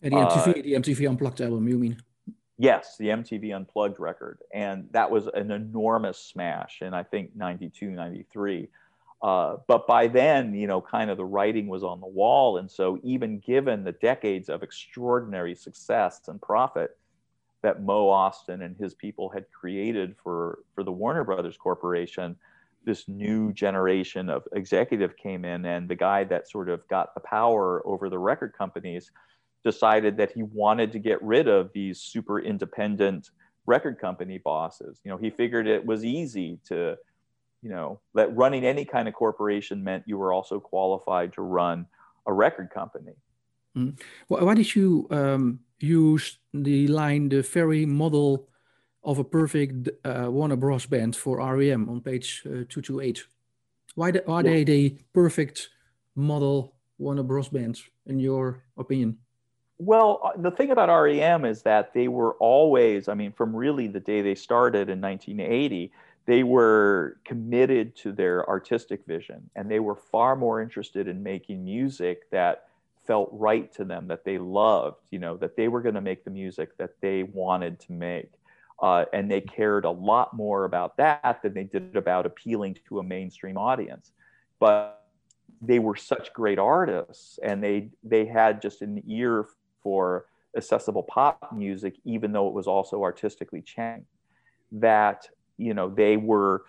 And the MTV, uh, the MTV Unplugged album, you mean? Yes, the MTV Unplugged record. And that was an enormous smash in, I think, 92, 93. Uh, but by then, you know, kind of the writing was on the wall. And so, even given the decades of extraordinary success and profit that Mo Ostin and his people had created for, for the Warner Brothers Corporation, this new generation of executive came in and the guy that sort of got the power over the record companies decided that he wanted to get rid of these super independent record company bosses you know he figured it was easy to you know that running any kind of corporation meant you were also qualified to run a record company mm. well, why did you um, use the line the very model of a perfect uh, Warner Bros. band for REM on page uh, 228. Why the, are they the perfect model Warner Bros. bands, in your opinion? Well, uh, the thing about REM is that they were always, I mean, from really the day they started in 1980, they were committed to their artistic vision and they were far more interested in making music that felt right to them, that they loved, you know, that they were going to make the music that they wanted to make. Uh, and they cared a lot more about that than they did about appealing to a mainstream audience. But they were such great artists, and they they had just an ear for accessible pop music, even though it was also artistically changed. That you know they were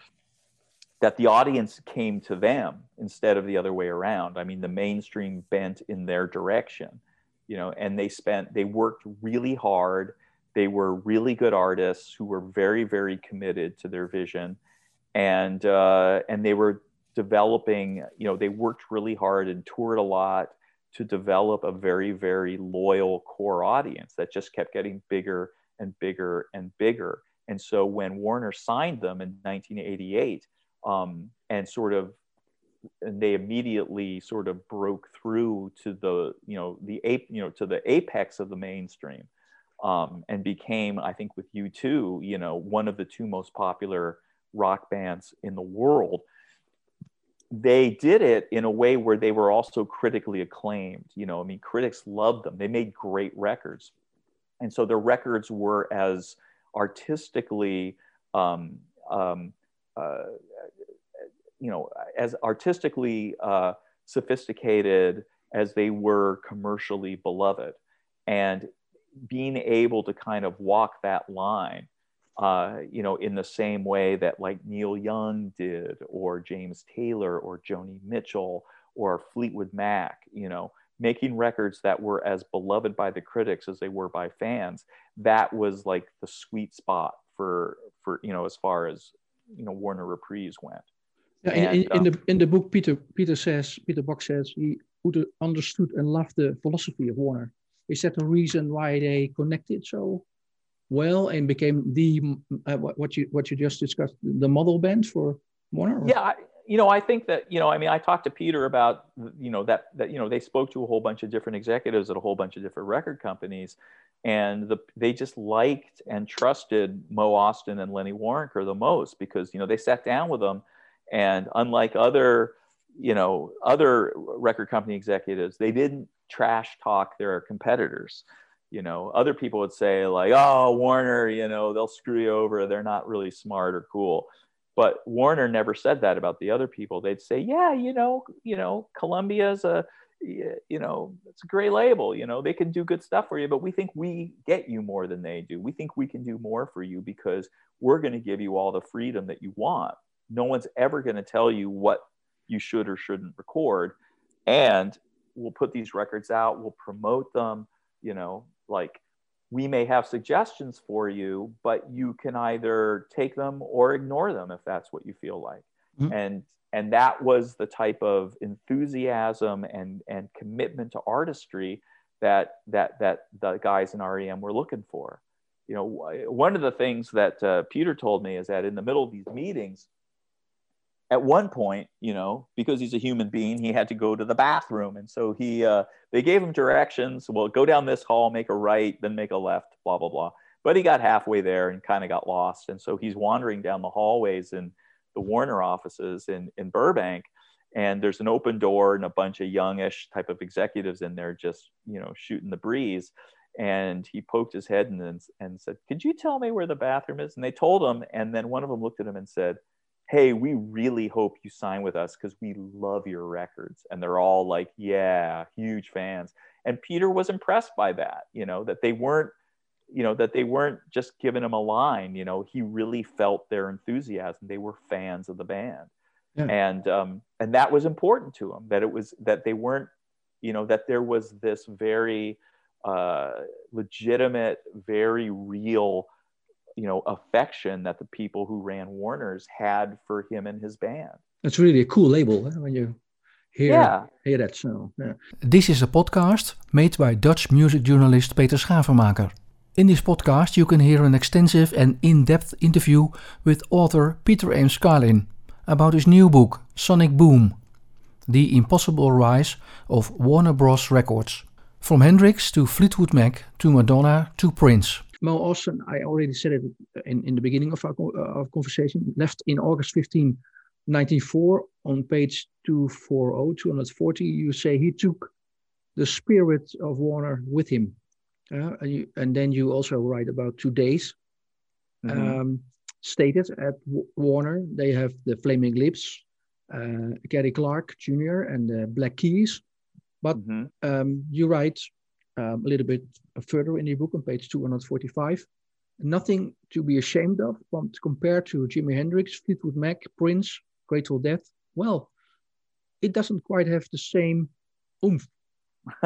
that the audience came to them instead of the other way around. I mean, the mainstream bent in their direction, you know, and they spent they worked really hard they were really good artists who were very, very committed to their vision, and uh, and they were developing. You know, they worked really hard and toured a lot to develop a very, very loyal core audience that just kept getting bigger and bigger and bigger. And so when Warner signed them in 1988, um, and sort of and they immediately sort of broke through to the you know the ape you know to the apex of the mainstream um, and became, I think, with U2, you know, one of the two most popular rock bands in the world. They did it in a way where they were also critically acclaimed. You know, I mean, critics loved them. They made great records, and so their records were as artistically, um, um, uh, you know, as artistically uh, sophisticated as they were commercially beloved. And being able to kind of walk that line, uh, you know, in the same way that like Neil Young did, or James Taylor, or Joni Mitchell, or Fleetwood Mac, you know, making records that were as beloved by the critics as they were by fans. That was like the sweet spot for for you know as far as you know Warner Reprise went. Yeah, and, in, in um, the in the book, Peter Peter says Peter Buck says he would understood and loved the philosophy of Warner. Is that the reason why they connected so well and became the uh, what you what you just discussed the model band for Warner? Yeah, I, you know, I think that you know, I mean, I talked to Peter about you know that that you know they spoke to a whole bunch of different executives at a whole bunch of different record companies, and the, they just liked and trusted Mo Ostin and Lenny Waronker the most because you know they sat down with them, and unlike other you know other record company executives, they didn't trash talk their competitors. You know, other people would say like, "Oh, Warner, you know, they'll screw you over. They're not really smart or cool." But Warner never said that about the other people. They'd say, "Yeah, you know, you know, Columbia's a you know, it's a great label. You know, they can do good stuff for you, but we think we get you more than they do. We think we can do more for you because we're going to give you all the freedom that you want. No one's ever going to tell you what you should or shouldn't record. And we'll put these records out, we'll promote them, you know, like we may have suggestions for you, but you can either take them or ignore them if that's what you feel like. Mm-hmm. And and that was the type of enthusiasm and and commitment to artistry that that that the guys in REM were looking for. You know, one of the things that uh, Peter told me is that in the middle of these meetings, at one point, you know, because he's a human being, he had to go to the bathroom, and so he uh, they gave him directions. Well, go down this hall, make a right, then make a left, blah blah blah. But he got halfway there and kind of got lost, and so he's wandering down the hallways in the Warner offices in in Burbank, and there's an open door and a bunch of youngish type of executives in there just you know shooting the breeze. And he poked his head and and said, "Could you tell me where the bathroom is?" And they told him, and then one of them looked at him and said hey, we really hope you sign with us because we love your records. And they're all like, yeah, huge fans. And Peter was impressed by that, you know, that they weren't, you know, that they weren't just giving him a line, you know, he really felt their enthusiasm. They were fans of the band. Yeah. And, um, and that was important to him that it was, that they weren't, you know, that there was this very uh, legitimate, very real you know affection that the people who ran Warner's had for him and his band. It's really a cool label eh, when you hear yeah. hear that so. Yeah. This is a podcast made by Dutch music journalist Peter Schavenmaker. In this podcast, you can hear an extensive and in-depth interview with author Peter Ames Carlin about his new book, Sonic Boom: The Impossible Rise of Warner Bros. Records. From Hendrix to Fleetwood Mac to Madonna to Prince. Mo Ostin, I already said it in, in the beginning of our, uh, our conversation, left in August 15, 1904 on page 240, 240, you say he took the spirit of Warner with him. Uh, and, you, and, then you also write about two days. Mm-hmm. Um, stated at w- Warner, they have the Flaming Lips, uh, Gary Clark Jr., and the Black Keys. But mm-hmm. um, you write um, a little bit further in the book on page 245. Nothing to be ashamed of compared to Jimi Hendrix, Fleetwood Mac, Prince, Grateful Dead. Well, it doesn't quite have the same oomph.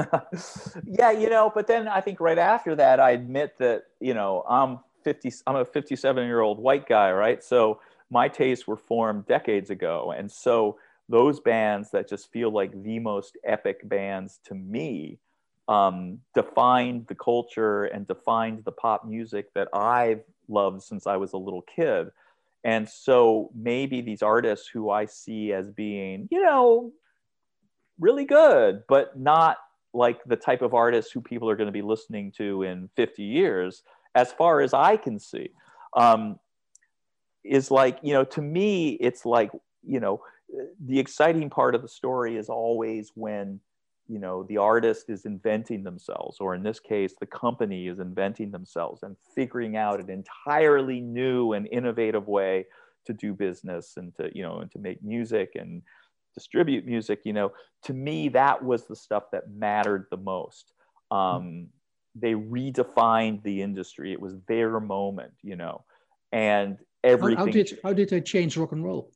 yeah, you know, but then I think right after that, I admit that, you know, I'm 50, I'm a 57 year old white guy, right? So my tastes were formed decades ago. And so those bands that just feel like the most epic bands to me um, defined the culture and defined the pop music that I've loved since I was a little kid. And so maybe these artists who I see as being, you know, really good, but not like the type of artists who people are going to be listening to in 50 years, as far as I can see, um, is like, you know, to me, it's like, you know, the exciting part of the story is always when you know the artist is inventing themselves or in this case the company is inventing themselves and figuring out an entirely new and innovative way to do business and to you know and to make music and distribute music you know. To me that was the stuff that mattered the most. Um, they redefined the industry. It was their moment you know and everything how, how did how did they change rock and roll?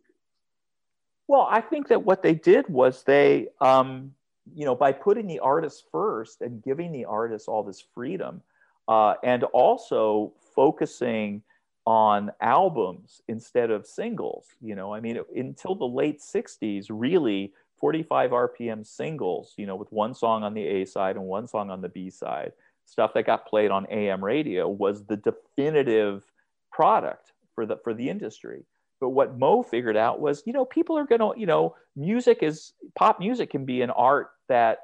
Well i think that what they did was they um, you know, by putting the artist first and giving the artist all this freedom, uh, and also focusing on albums instead of singles. You know, I mean, until the late 60s, really 45 RPM singles, you know, with one song on the A side and one song on the B side, stuff that got played on AM radio was the definitive product for the for the industry. But what Mo figured out was, you know, people are going to, you know, music is pop music can be an art that,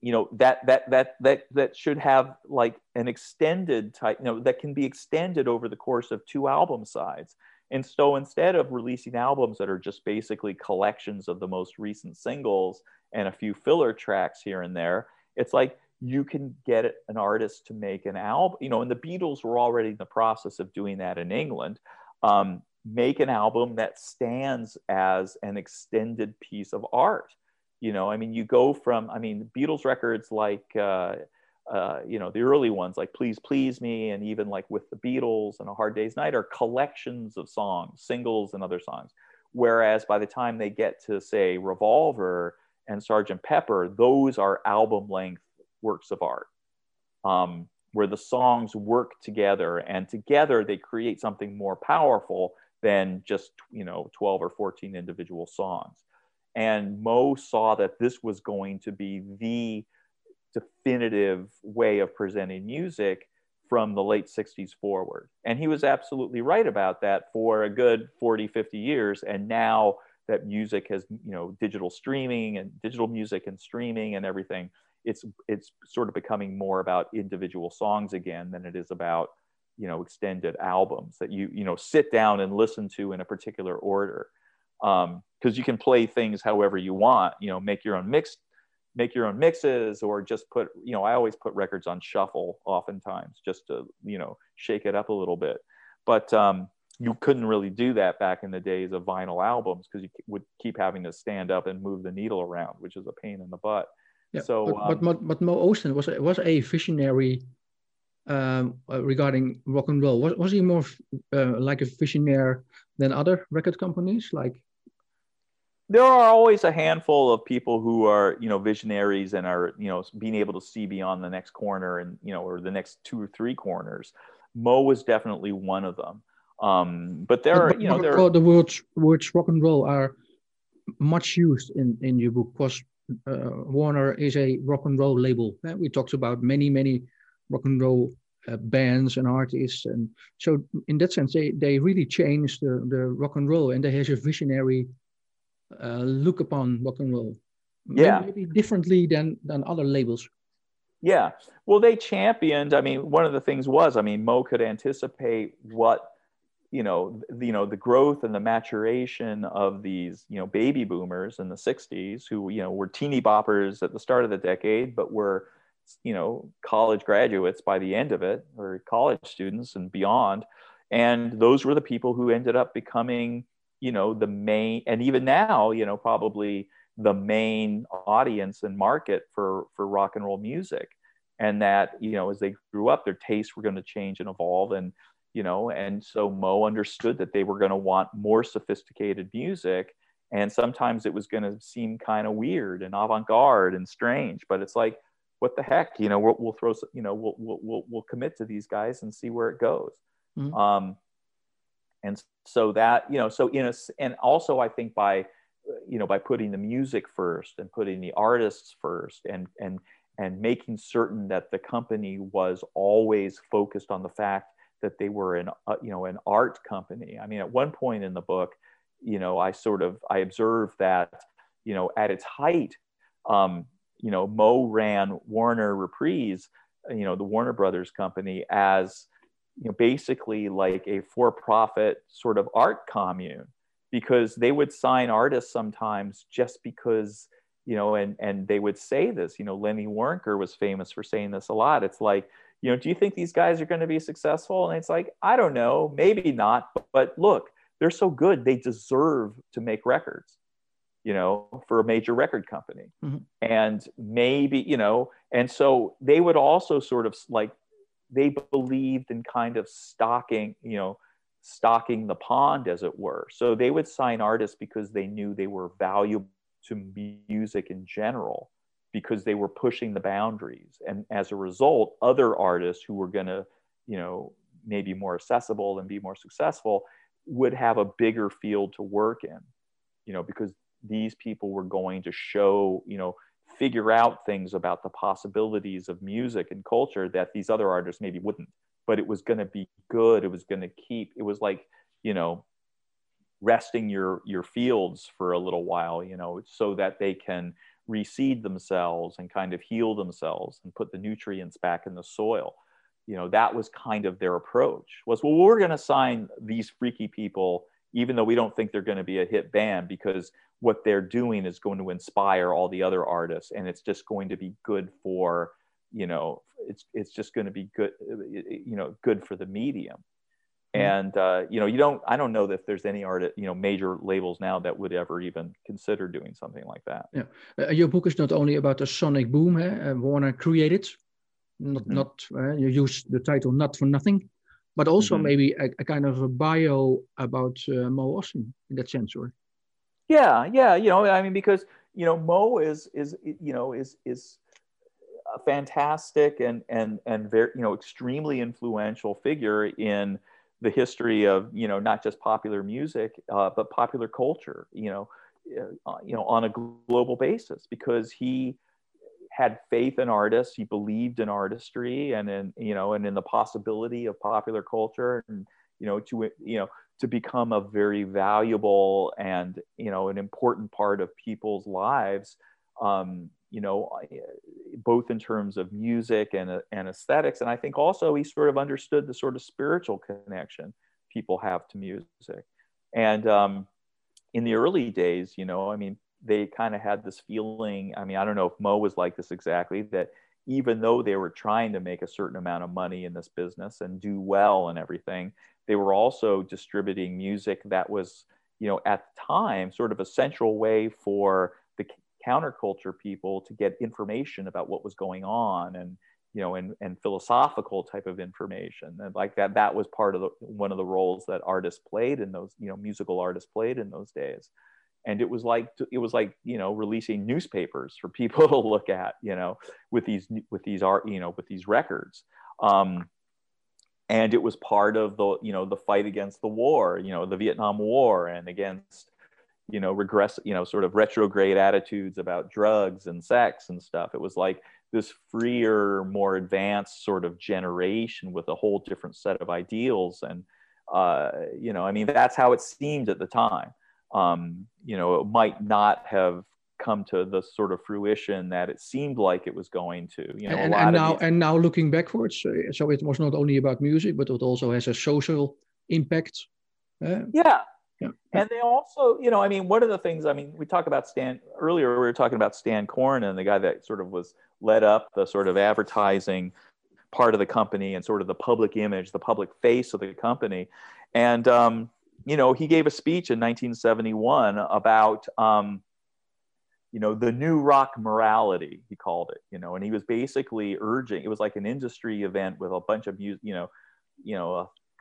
you know, that that that that that should have like an extended type, you know, that can be extended over the course of two album sides. And so instead of releasing albums that are just basically collections of the most recent singles and a few filler tracks here and there, it's like you can get an artist to make an album, you know, and the Beatles were already in the process of doing that in England. Um, make an album that stands as an extended piece of art You know, I mean, you go from, I mean, Beatles records like, uh, uh, you know, the early ones like Please Please Me and even like With the Beatles and A Hard Day's Night are collections of songs, singles and other songs. Whereas by the time they get to, say, Revolver and Sgt. Pepper, those are album length works of art. Um, where the songs work together and together they create something more powerful than just you know 12 or 14 individual songs. And mo saw that this was going to be the definitive way of presenting music from the late 60s forward. And he was absolutely right about that for a good 40 50 years. And now that music has you know digital streaming and digital music and streaming and everything it's it's sort of becoming more about individual songs again than it is about you know extended albums that you you know sit down and listen to in a particular order. Because um, you can play things however you want you know make your own mix make your own mixes or just put you know i always put records on shuffle oftentimes just to you know shake it up a little bit. But um, you couldn't really do that back in the days of vinyl albums because you would keep having to stand up and move the needle around which is a pain in the butt. Yeah, so, but, um, but, but, Mo Ostin was was a visionary um, uh, regarding rock and roll. Was was he more uh, like a visionary than other record companies? Like there are always a handful of people who are you know visionaries and are you know being able to see beyond the next corner and you know or the next two or three corners. Mo was definitely one of them. Um, but there but, are you know there are, the words words rock and roll are much used in in your book because uh, Warner is a rock and roll label. Uh, we talked about many, many rock and roll uh, bands and artists, and so in that sense, they they really changed the, the rock and roll, and they have a visionary uh, look upon rock and roll. Yeah, maybe, maybe differently than than other labels. Yeah, well, they championed. I mean, one of the things was, I mean, Mo could anticipate what you know, the, you know, the growth and the maturation of these, you know, baby boomers in the 60s who, you know, were teeny boppers at the start of the decade, but were, you know, college graduates by the end of it or college students and beyond. And those were the people who ended up becoming, you know, the main, and even now, you know, probably the main audience and market for, for rock and roll music. And that, you know, as they grew up, their tastes were going to change and evolve. And, you know and so mo understood that they were going to want more sophisticated music and sometimes it was going to seem kind of weird and avant-garde and strange but it's like what the heck you know we'll, we'll throw you know we'll, we'll, we'll commit to these guys and see where it goes mm-hmm. um, and so that you know so in a and also i think by you know by putting the music first and putting the artists first and and and making certain that the company was always focused on the fact that they were an uh, you know an art company. I mean, at one point in the book, you know, I sort of I observed that you know at its height, um, you know, Mo ran Warner Reprise, you know, the Warner Brothers company as you know basically like a for-profit sort of art commune because they would sign artists sometimes just because you know and and they would say this you know lenny waronker was famous for saying this a lot it's like you know, do you think these guys are going to be successful? And it's like, I don't know, maybe not, but, but look, they're so good, they deserve to make records, you know, for a major record company. Mm-hmm. And maybe, you know, and so they would also sort of like, they believed in kind of stocking, you know, stocking the pond, as it were. So they would sign artists because they knew they were valuable to music in general because they were pushing the boundaries. And as a result, other artists who were going to, you know, maybe more accessible and be more successful would have a bigger field to work in, you know, because these people were going to show, you know, figure out things about the possibilities of music and culture that these other artists maybe wouldn't. But it was going to be good. It was going to keep, it was like, you know, resting your your fields for a little while you know so that they can reseed themselves and kind of heal themselves and put the nutrients back in the soil you know that was kind of their approach was well we're going to sign these freaky people even though we don't think they're going to be a hit band because what they're doing is going to inspire all the other artists and it's just going to be good for you know it's it's just going to be good you know good for the medium Mm-hmm. And uh, you know, you don't. I don't know if there's any art, you know, major labels now that would ever even consider doing something like that. Yeah, uh, your book is not only about the sonic boom. Eh? Uh, Warner created, not mm-hmm. not uh, you use the title not for nothing, but also mm-hmm. maybe a, a, kind of a bio about uh, Mo Ostin in that sense, or? Yeah, yeah. You know, I mean, because you know, Mo is is you know is is a fantastic and and and very you know extremely influential figure in the history of you know not just popular music uh, but popular culture you know uh, you know on a global basis because he had faith in artists he believed in artistry and in you know and in the possibility of popular culture and you know to you know to become a very valuable and you know an important part of people's lives um, you know, both in terms of music and, and aesthetics. And I think also he sort of understood the sort of spiritual connection people have to music. And um, in the early days, you know, I mean, they kind of had this feeling. I mean, I don't know if Mo was like this exactly, that even though they were trying to make a certain amount of money in this business and do well and everything, they were also distributing music that was, you know, at the time, sort of a central way for the counterculture people to get information about what was going on and you know and, and philosophical type of information and like that that was part of the, one of the roles that artists played in those you know musical artists played in those days and it was like it was like you know releasing newspapers for people to look at you know with these with these art you know with these records. Um, and it was part of the you know the fight against the war you know the vietnam war and against you know regress you know sort of retrograde attitudes about drugs and sex and stuff. It was like this freer more advanced sort of generation with a whole different set of ideals. And uh, you know i mean that's how it seemed at the time um, you know it might not have come to the sort of fruition that it seemed like it was going to you know and, and now these... and now looking backwards so it was not only about music but it also has a social impact uh, yeah yeah. And they also, you know, I mean, one of the things, I mean, we talk about Stan earlier, we were talking about Stan Cornyn, and the guy that sort of was led up the sort of advertising part of the company and sort of the public image, the public face of the company. And, um, you know, he gave a speech in 1971 about, um, you know, the new rock morality, he called it, you know, and he was basically urging, it was like an industry event with a bunch of, you know, you know,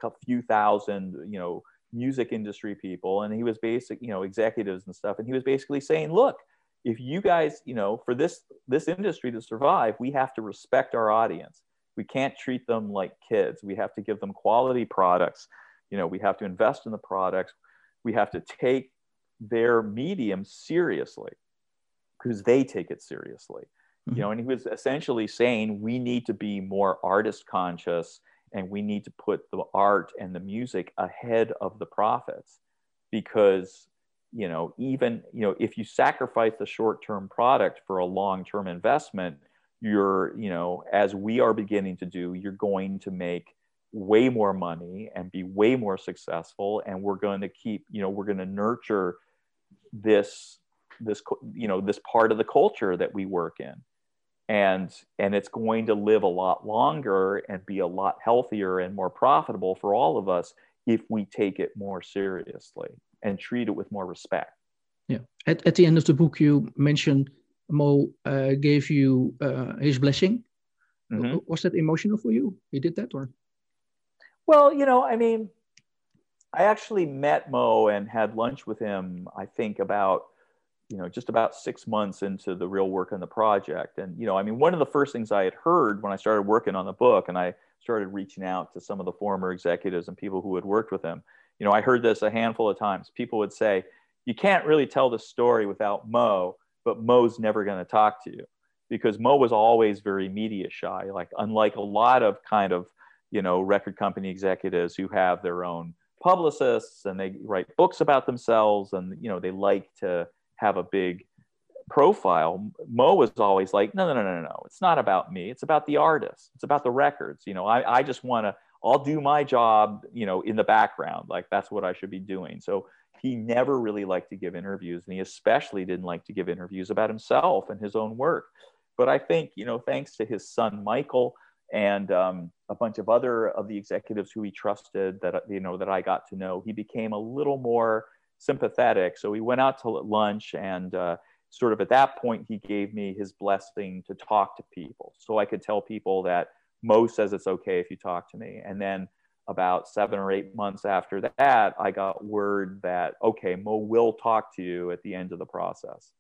a few thousand, you know, music industry people and he was basic you know executives and stuff and he was basically saying look if you guys you know for this this industry to survive we have to respect our audience. We can't treat them like kids. We have to give them quality products you know we have to invest in the products. We have to take their medium seriously because they take it seriously. Mm-hmm. you know and he was essentially saying we need to be more artist conscious and we need to put the art and the music ahead of the profits. Because you know even you know if you sacrifice the short-term product for a long-term investment you're you know as we are beginning to do you're going to make way more money and be way more successful and we're going to keep you know we're going to nurture this this you know this part of the culture that we work in. And and it's going to live a lot longer and be a lot healthier and more profitable for all of us if we take it more seriously and treat it with more respect. Yeah. At, at the end of the book you mentioned mo uh, gave you uh, his blessing. Mm-hmm. was that emotional for you? He did that or well you know i mean i actually met mo and had lunch with him i think about you know just about six months into the real work on the project. And you know i mean one of the first things i had heard when i started working on the book and i started reaching out to some of the former executives and people who had worked with him you know i heard this a handful of times. People would say you can't really tell the story without mo but mo's never going to talk to you. Because mo was always very media shy like unlike a lot of kind of you know record company executives who have their own publicists and they write books about themselves and you know they like to have a big profile, Mo was always like, no, no, no, no, no. It's not about me. It's about the artist. It's about the records. You know, I, I just want to, I'll do my job, you know, in the background. Like that's what I should be doing. So he never really liked to give interviews and he especially didn't like to give interviews about himself and his own work. But I think, you know, thanks to his son, Michael, and um, a bunch of other of the executives who he trusted that you know that I got to know, he became a little more sympathetic. So we went out to lunch, and uh, sort of at that point, he gave me his blessing to talk to people, so I could tell people that Mo says it's okay if you talk to me, and then about seven or eight months after that, I got word that okay, Mo will talk to you at the end of the process.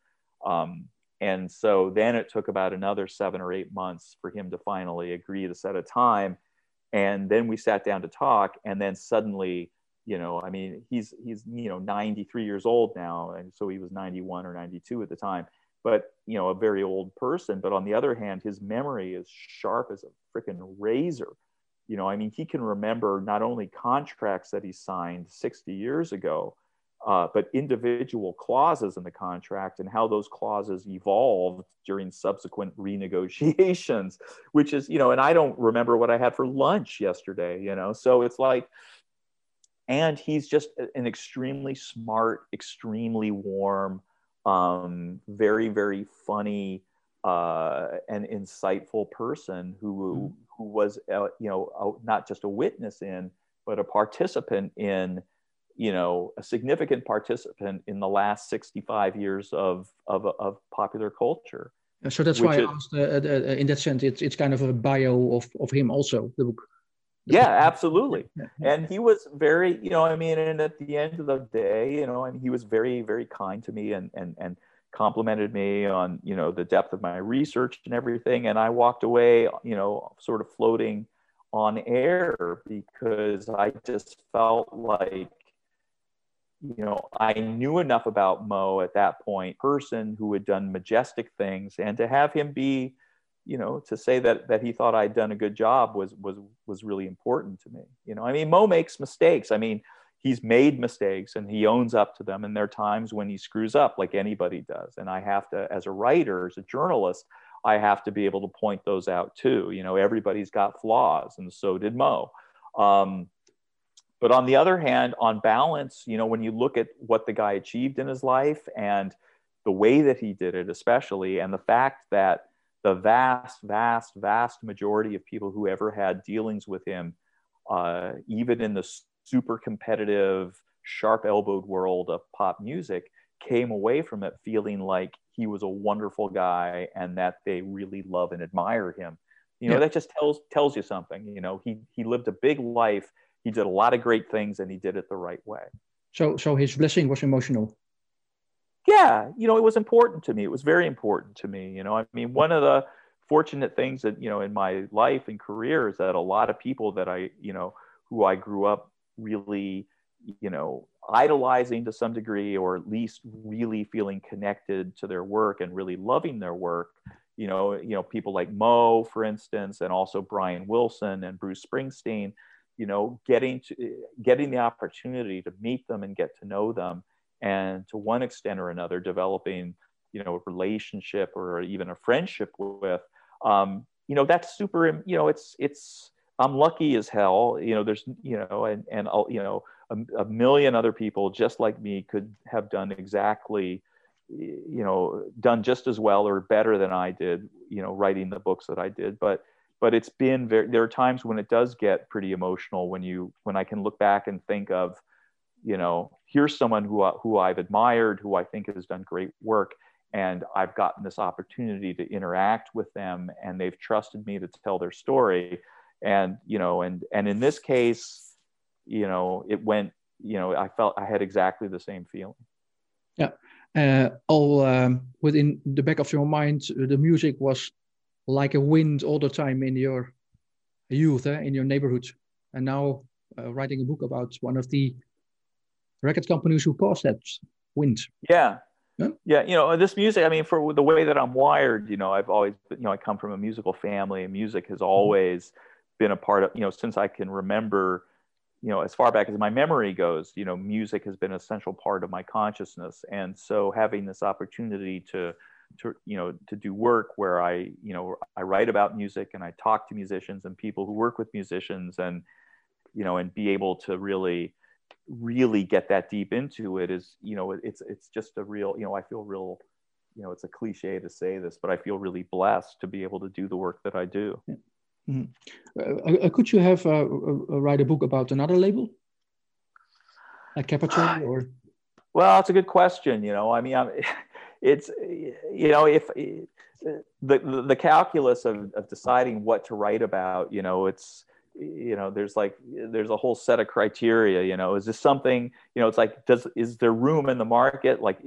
Um, and so then it took about another seven or eight months for him to finally agree to set a time. And then we sat down to talk. And then suddenly, you know, I mean, he's, he's, you know, 93 years old now. And so he was 91 or 92 at the time, but, you know, a very old person. But on the other hand, his memory is sharp as a freaking razor. You know, I mean, he can remember not only contracts that he signed 60 years ago, uh, but individual clauses in the contract and how those clauses evolved during subsequent renegotiations, which is, you know, and I don't remember what I had for lunch yesterday, you know, so it's like, and he's just an extremely smart, extremely warm, um, very, very funny uh, and insightful person who, mm-hmm. who was, uh, you know, not just a witness in, but a participant in you know, a significant participant in the last 65 years of, of, of popular culture. So that's why I asked, uh, uh, uh, in that sense, it's, it's kind of a bio of, of him also, the book. Yeah, absolutely. And he was very, you know, I mean, and at the end of the day, you know, and he was very, very kind to me and, and, and complimented me on, you know, the depth of my research and everything. And I walked away, you know, sort of floating on air because I just felt like you know, I knew enough about Mo at that point, person who had done majestic things, and to have him be, you know, to say that that he thought I'd done a good job was was was really important to me. You know, I mean, Mo makes mistakes. I mean, he's made mistakes and he owns up to them, and there are times when he screws up, like anybody does. And I have to, as a writer, as a journalist, I have to be able to point those out too. You know, everybody's got flaws, and so did Mo. Um, but on the other hand, on balance, you know, when you look at what the guy achieved in his life and the way that he did it, especially, and the fact that the vast, vast, vast majority of people who ever had dealings with him, uh, even in the super competitive, sharp elbowed world of pop music, came away from it feeling like he was a wonderful guy and that they really love and admire him. You know, yeah. that just tells tells you something. You know, he he lived a big life he did a lot of great things and he did it the right way. So, so his blessing was emotional. Yeah, you know, it was important to me. It was very important to me. You know, I mean, one of the fortunate things that you know in my life and career is that a lot of people that I, you know, who I grew up really, you know, idolizing to some degree, or at least really feeling connected to their work and really loving their work. You know, you know, people like Mo, for instance, and also Brian Wilson and Bruce Springsteen you know getting to getting the opportunity to meet them and get to know them and to one extent or another developing you know a relationship or even a friendship with um, you know that's super you know it's it's i'm lucky as hell you know there's you know and and you know a, a million other people just like me could have done exactly you know done just as well or better than i did you know writing the books that i did but but it's been very there are times when it does get pretty emotional when you when i can look back and think of you know here's someone who, who i've admired who i think has done great work and i've gotten this opportunity to interact with them and they've trusted me to tell their story. And you know and and in this case you know it went you know i felt i had exactly the same feeling. Yeah. Uh, all um, within the back of your mind the music was like a wind all the time in your youth, eh, in your neighborhood. And now uh, writing a book about one of the record companies who caused that wind. Yeah. yeah. Yeah. You know, this music, I mean, for the way that I'm wired, you know, I've always, you know, I come from a musical family and music has mm-hmm. always been a part of, you know, since I can remember, you know, as far back as my memory goes, you know, music has been an essential part of my consciousness. And so having this opportunity to, to you know to do work where I you know I write about music and I talk to musicians and people who work with musicians and you know and be able to really really get that deep into it is you know it's it's just a real you know I feel real you know it's a cliche to say this but I feel really blessed to be able to do the work that I do. Mm. Uh, uh, could you have uh, write a book about another label, like Capitol, or? Well, that's a good question. You know, I mean, I'm, it's you know, if the the calculus of, of deciding what to write about, you know, it's you know there's like there's a whole set of criteria you know is this something you know it's like does is there room in the market? Like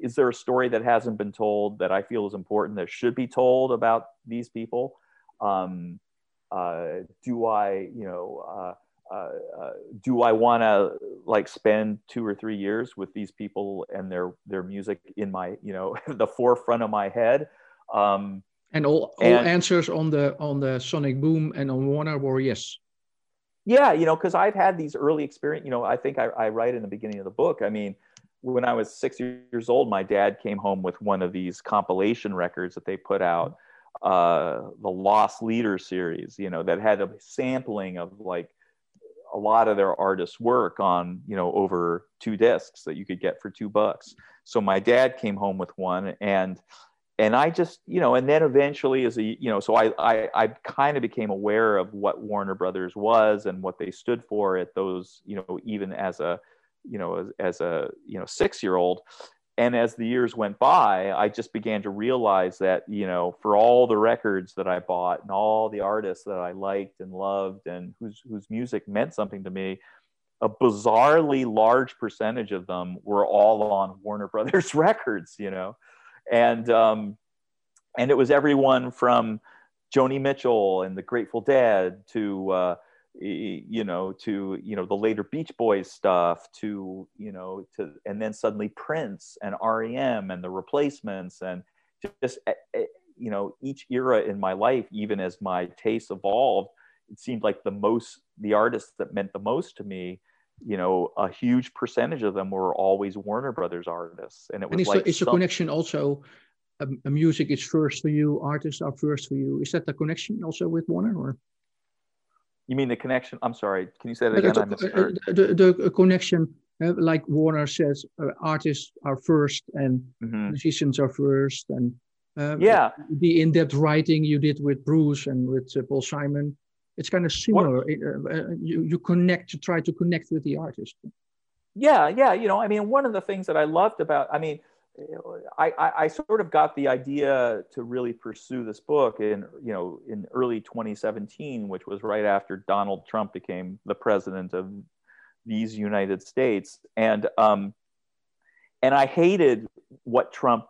is there a story that hasn't been told that i feel is important that should be told about these people? Um, uh, do i you know uh, uh, uh do I want to like spend two or three years with these people and their their music in my you know the forefront of my head? Um, and all, all and, answers on the on the Sonic Boom and on Warner were yes. Yeah, you know, because I've had these early experience. You know, I think I, I write in the beginning of the book. I mean, when I was six years old, my dad came home with one of these compilation records that they put out, uh, the Loss Leader series. You know, that had a sampling of like a lot of their artists' work on you know over two discs that you could get for two bucks. So my dad came home with one, and and I just, you know, and then eventually as a, you know, so I, I, I kind of became aware of what Warner Brothers was and what they stood for at those, you know, even as a, you know, as, as a, you know, six year old. And as the years went by, I just began to realize that, you know, for all the records that I bought and all the artists that I liked and loved and whose, whose music meant something to me, a bizarrely large percentage of them were all on Warner Brothers records, you know? And um, and it was everyone from Joni Mitchell and the Grateful Dead to uh, you know to you know the later Beach Boys stuff to you know to and then suddenly Prince and REM and the Replacements and just eh, eh, you know each era in my life even as my tastes evolved it seemed like the most the artists that meant the most to me you know, a huge percentage of them were always Warner Brothers artists, and it was and it's like a, it's some... a connection also. Um, music is first for you, artists are first for you. Is that the connection also with Warner, or? You mean the connection? I'm sorry. Can you say that again? The, the, the, connection, uh, like Warner says, uh, artists are first and mm-hmm. musicians are first, and um, yeah, the in-depth writing you did with Bruce and with uh, Paul Simon it's kind of similar. Uh, uh, you, you connect to try to connect with the artist. Yeah, yeah. You know, I mean, one of the things that I loved about, I mean, I, I, sort of got the idea to really pursue this book in you know in early 2017, which was right after Donald Trump became the president of these United States, and um, and I hated what Trump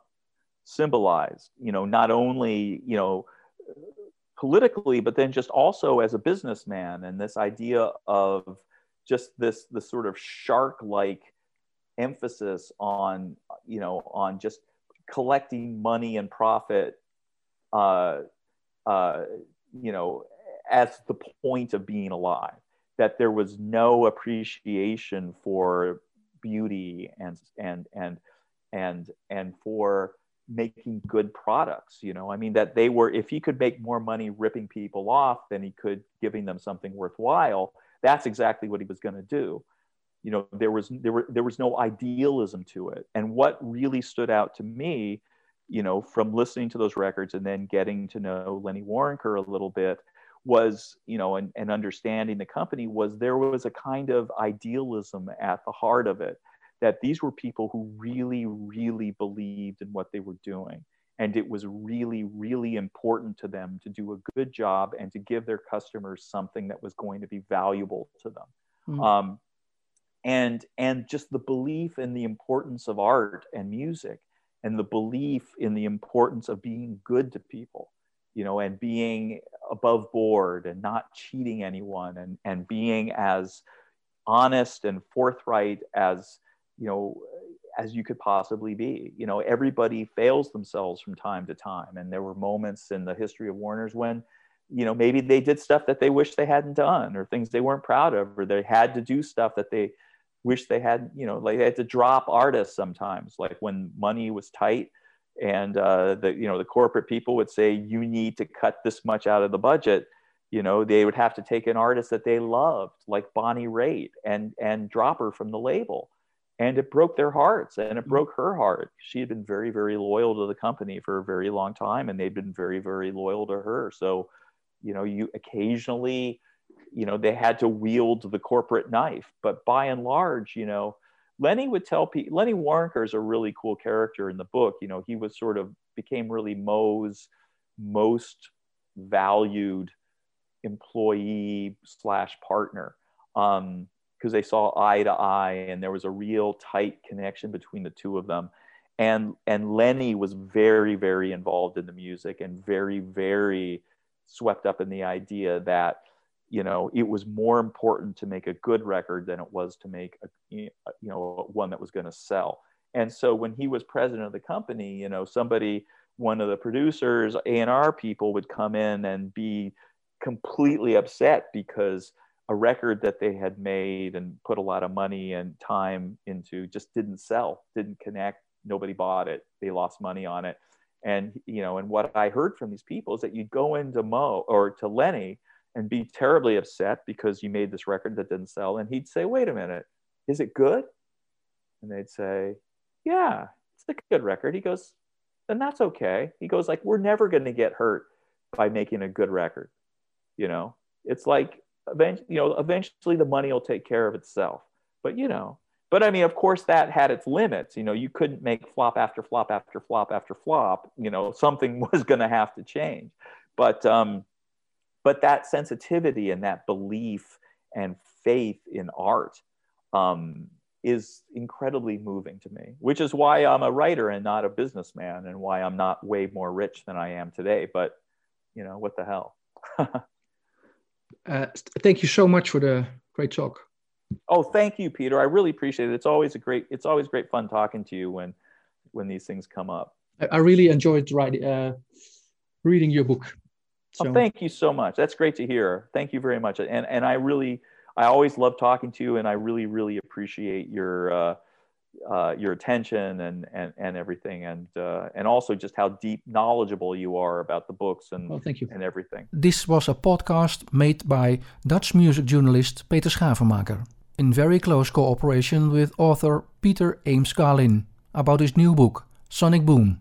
symbolized. You know, not only you know politically, but then just also as a businessman and this idea of just this this sort of shark-like emphasis on you know on just collecting money and profit uh, uh, you know as the point of being alive that there was no appreciation for beauty and and and and and for making good products you know? I mean that they were if he could make more money ripping people off than he could giving them something worthwhile that's exactly what he was going to do you know there was there were there was no idealism to it and what really stood out to me you know from listening to those records and then getting to know lenny waronker a little bit was you know and, and understanding the company was there was a kind of idealism at the heart of it that these were people who really, really believed in what they were doing. And it was really, really important to them to do a good job and to give their customers something that was going to be valuable to them. Mm-hmm. Um, and, and just the belief in the importance of art and music and the belief in the importance of being good to people you know and being above board and not cheating anyone and and being as honest and forthright as you know as you could possibly be. You know everybody fails themselves from time to time. And there were moments in the history of warner's when you know maybe they did stuff that they wish they hadn't done or things they weren't proud of or they had to do stuff that they wish they had you know like they had to drop artists sometimes like when money was tight. And uh, the you know the corporate people would say you need to cut this much out of the budget. You know they would have to take an artist that they loved like bonnie raitt and and drop her from the label. And it broke their hearts and it mm-hmm. broke her heart. She had been very very loyal to the company for a very long time and they'd been very very loyal to her. So you know, you occasionally, you know, they had to wield the corporate knife, but by and large, you know, Lenny would tell people, Lenny Waronker is a really cool character in the book. You know, he was sort of became really Mo's most valued employee slash partner because um, they saw eye to eye and there was a real tight connection between the two of them and and lenny was very very involved in the music and very very swept up in the idea that you know it was more important to make a good record than it was to make a you know one that was going to sell. And so when he was president of the company you know somebody one of the producers a&r people would come in and be completely upset because a record that they had made and put a lot of money and time into just didn't sell didn't connect nobody bought it they lost money on it. And you know and what i heard from these people is that you'd go into mo or to lenny and be terribly upset because you made this record that didn't sell. And he'd say, wait a minute, is it good? And they'd say, yeah, it's a good record. He goes, then that's okay. He goes, like, we're never going to get hurt by making a good record. You know, it's like, eventually, you know, eventually the money will take care of itself. But, you know, but I mean, of course, that had its limits. You know, you couldn't make flop after flop after flop after flop. You know, something was going to have to change. But, um, but that sensitivity and that belief and faith in art um, is incredibly moving to me, which is why I'm a writer and not a businessman, and why I'm not way more rich than I am today. But you know, what the hell? uh, thank you so much for the great talk. Oh, thank you, Peter. I really appreciate it. It's always a great. It's always great fun talking to you when when these things come up. I, I really enjoyed writing, uh, reading your book. So. Oh, thank you so much. That's great to hear. Thank you very much. And and I really, I always love talking to you, and I really really appreciate your. Uh, uh, your attention and and, and everything and uh, and also just how deep knowledgeable you are about the books and well, thank you. and everything. This was a podcast made by Dutch music journalist Peter Schavenmaker in very close cooperation with author Peter Ames Carlin about his new book Sonic Boom.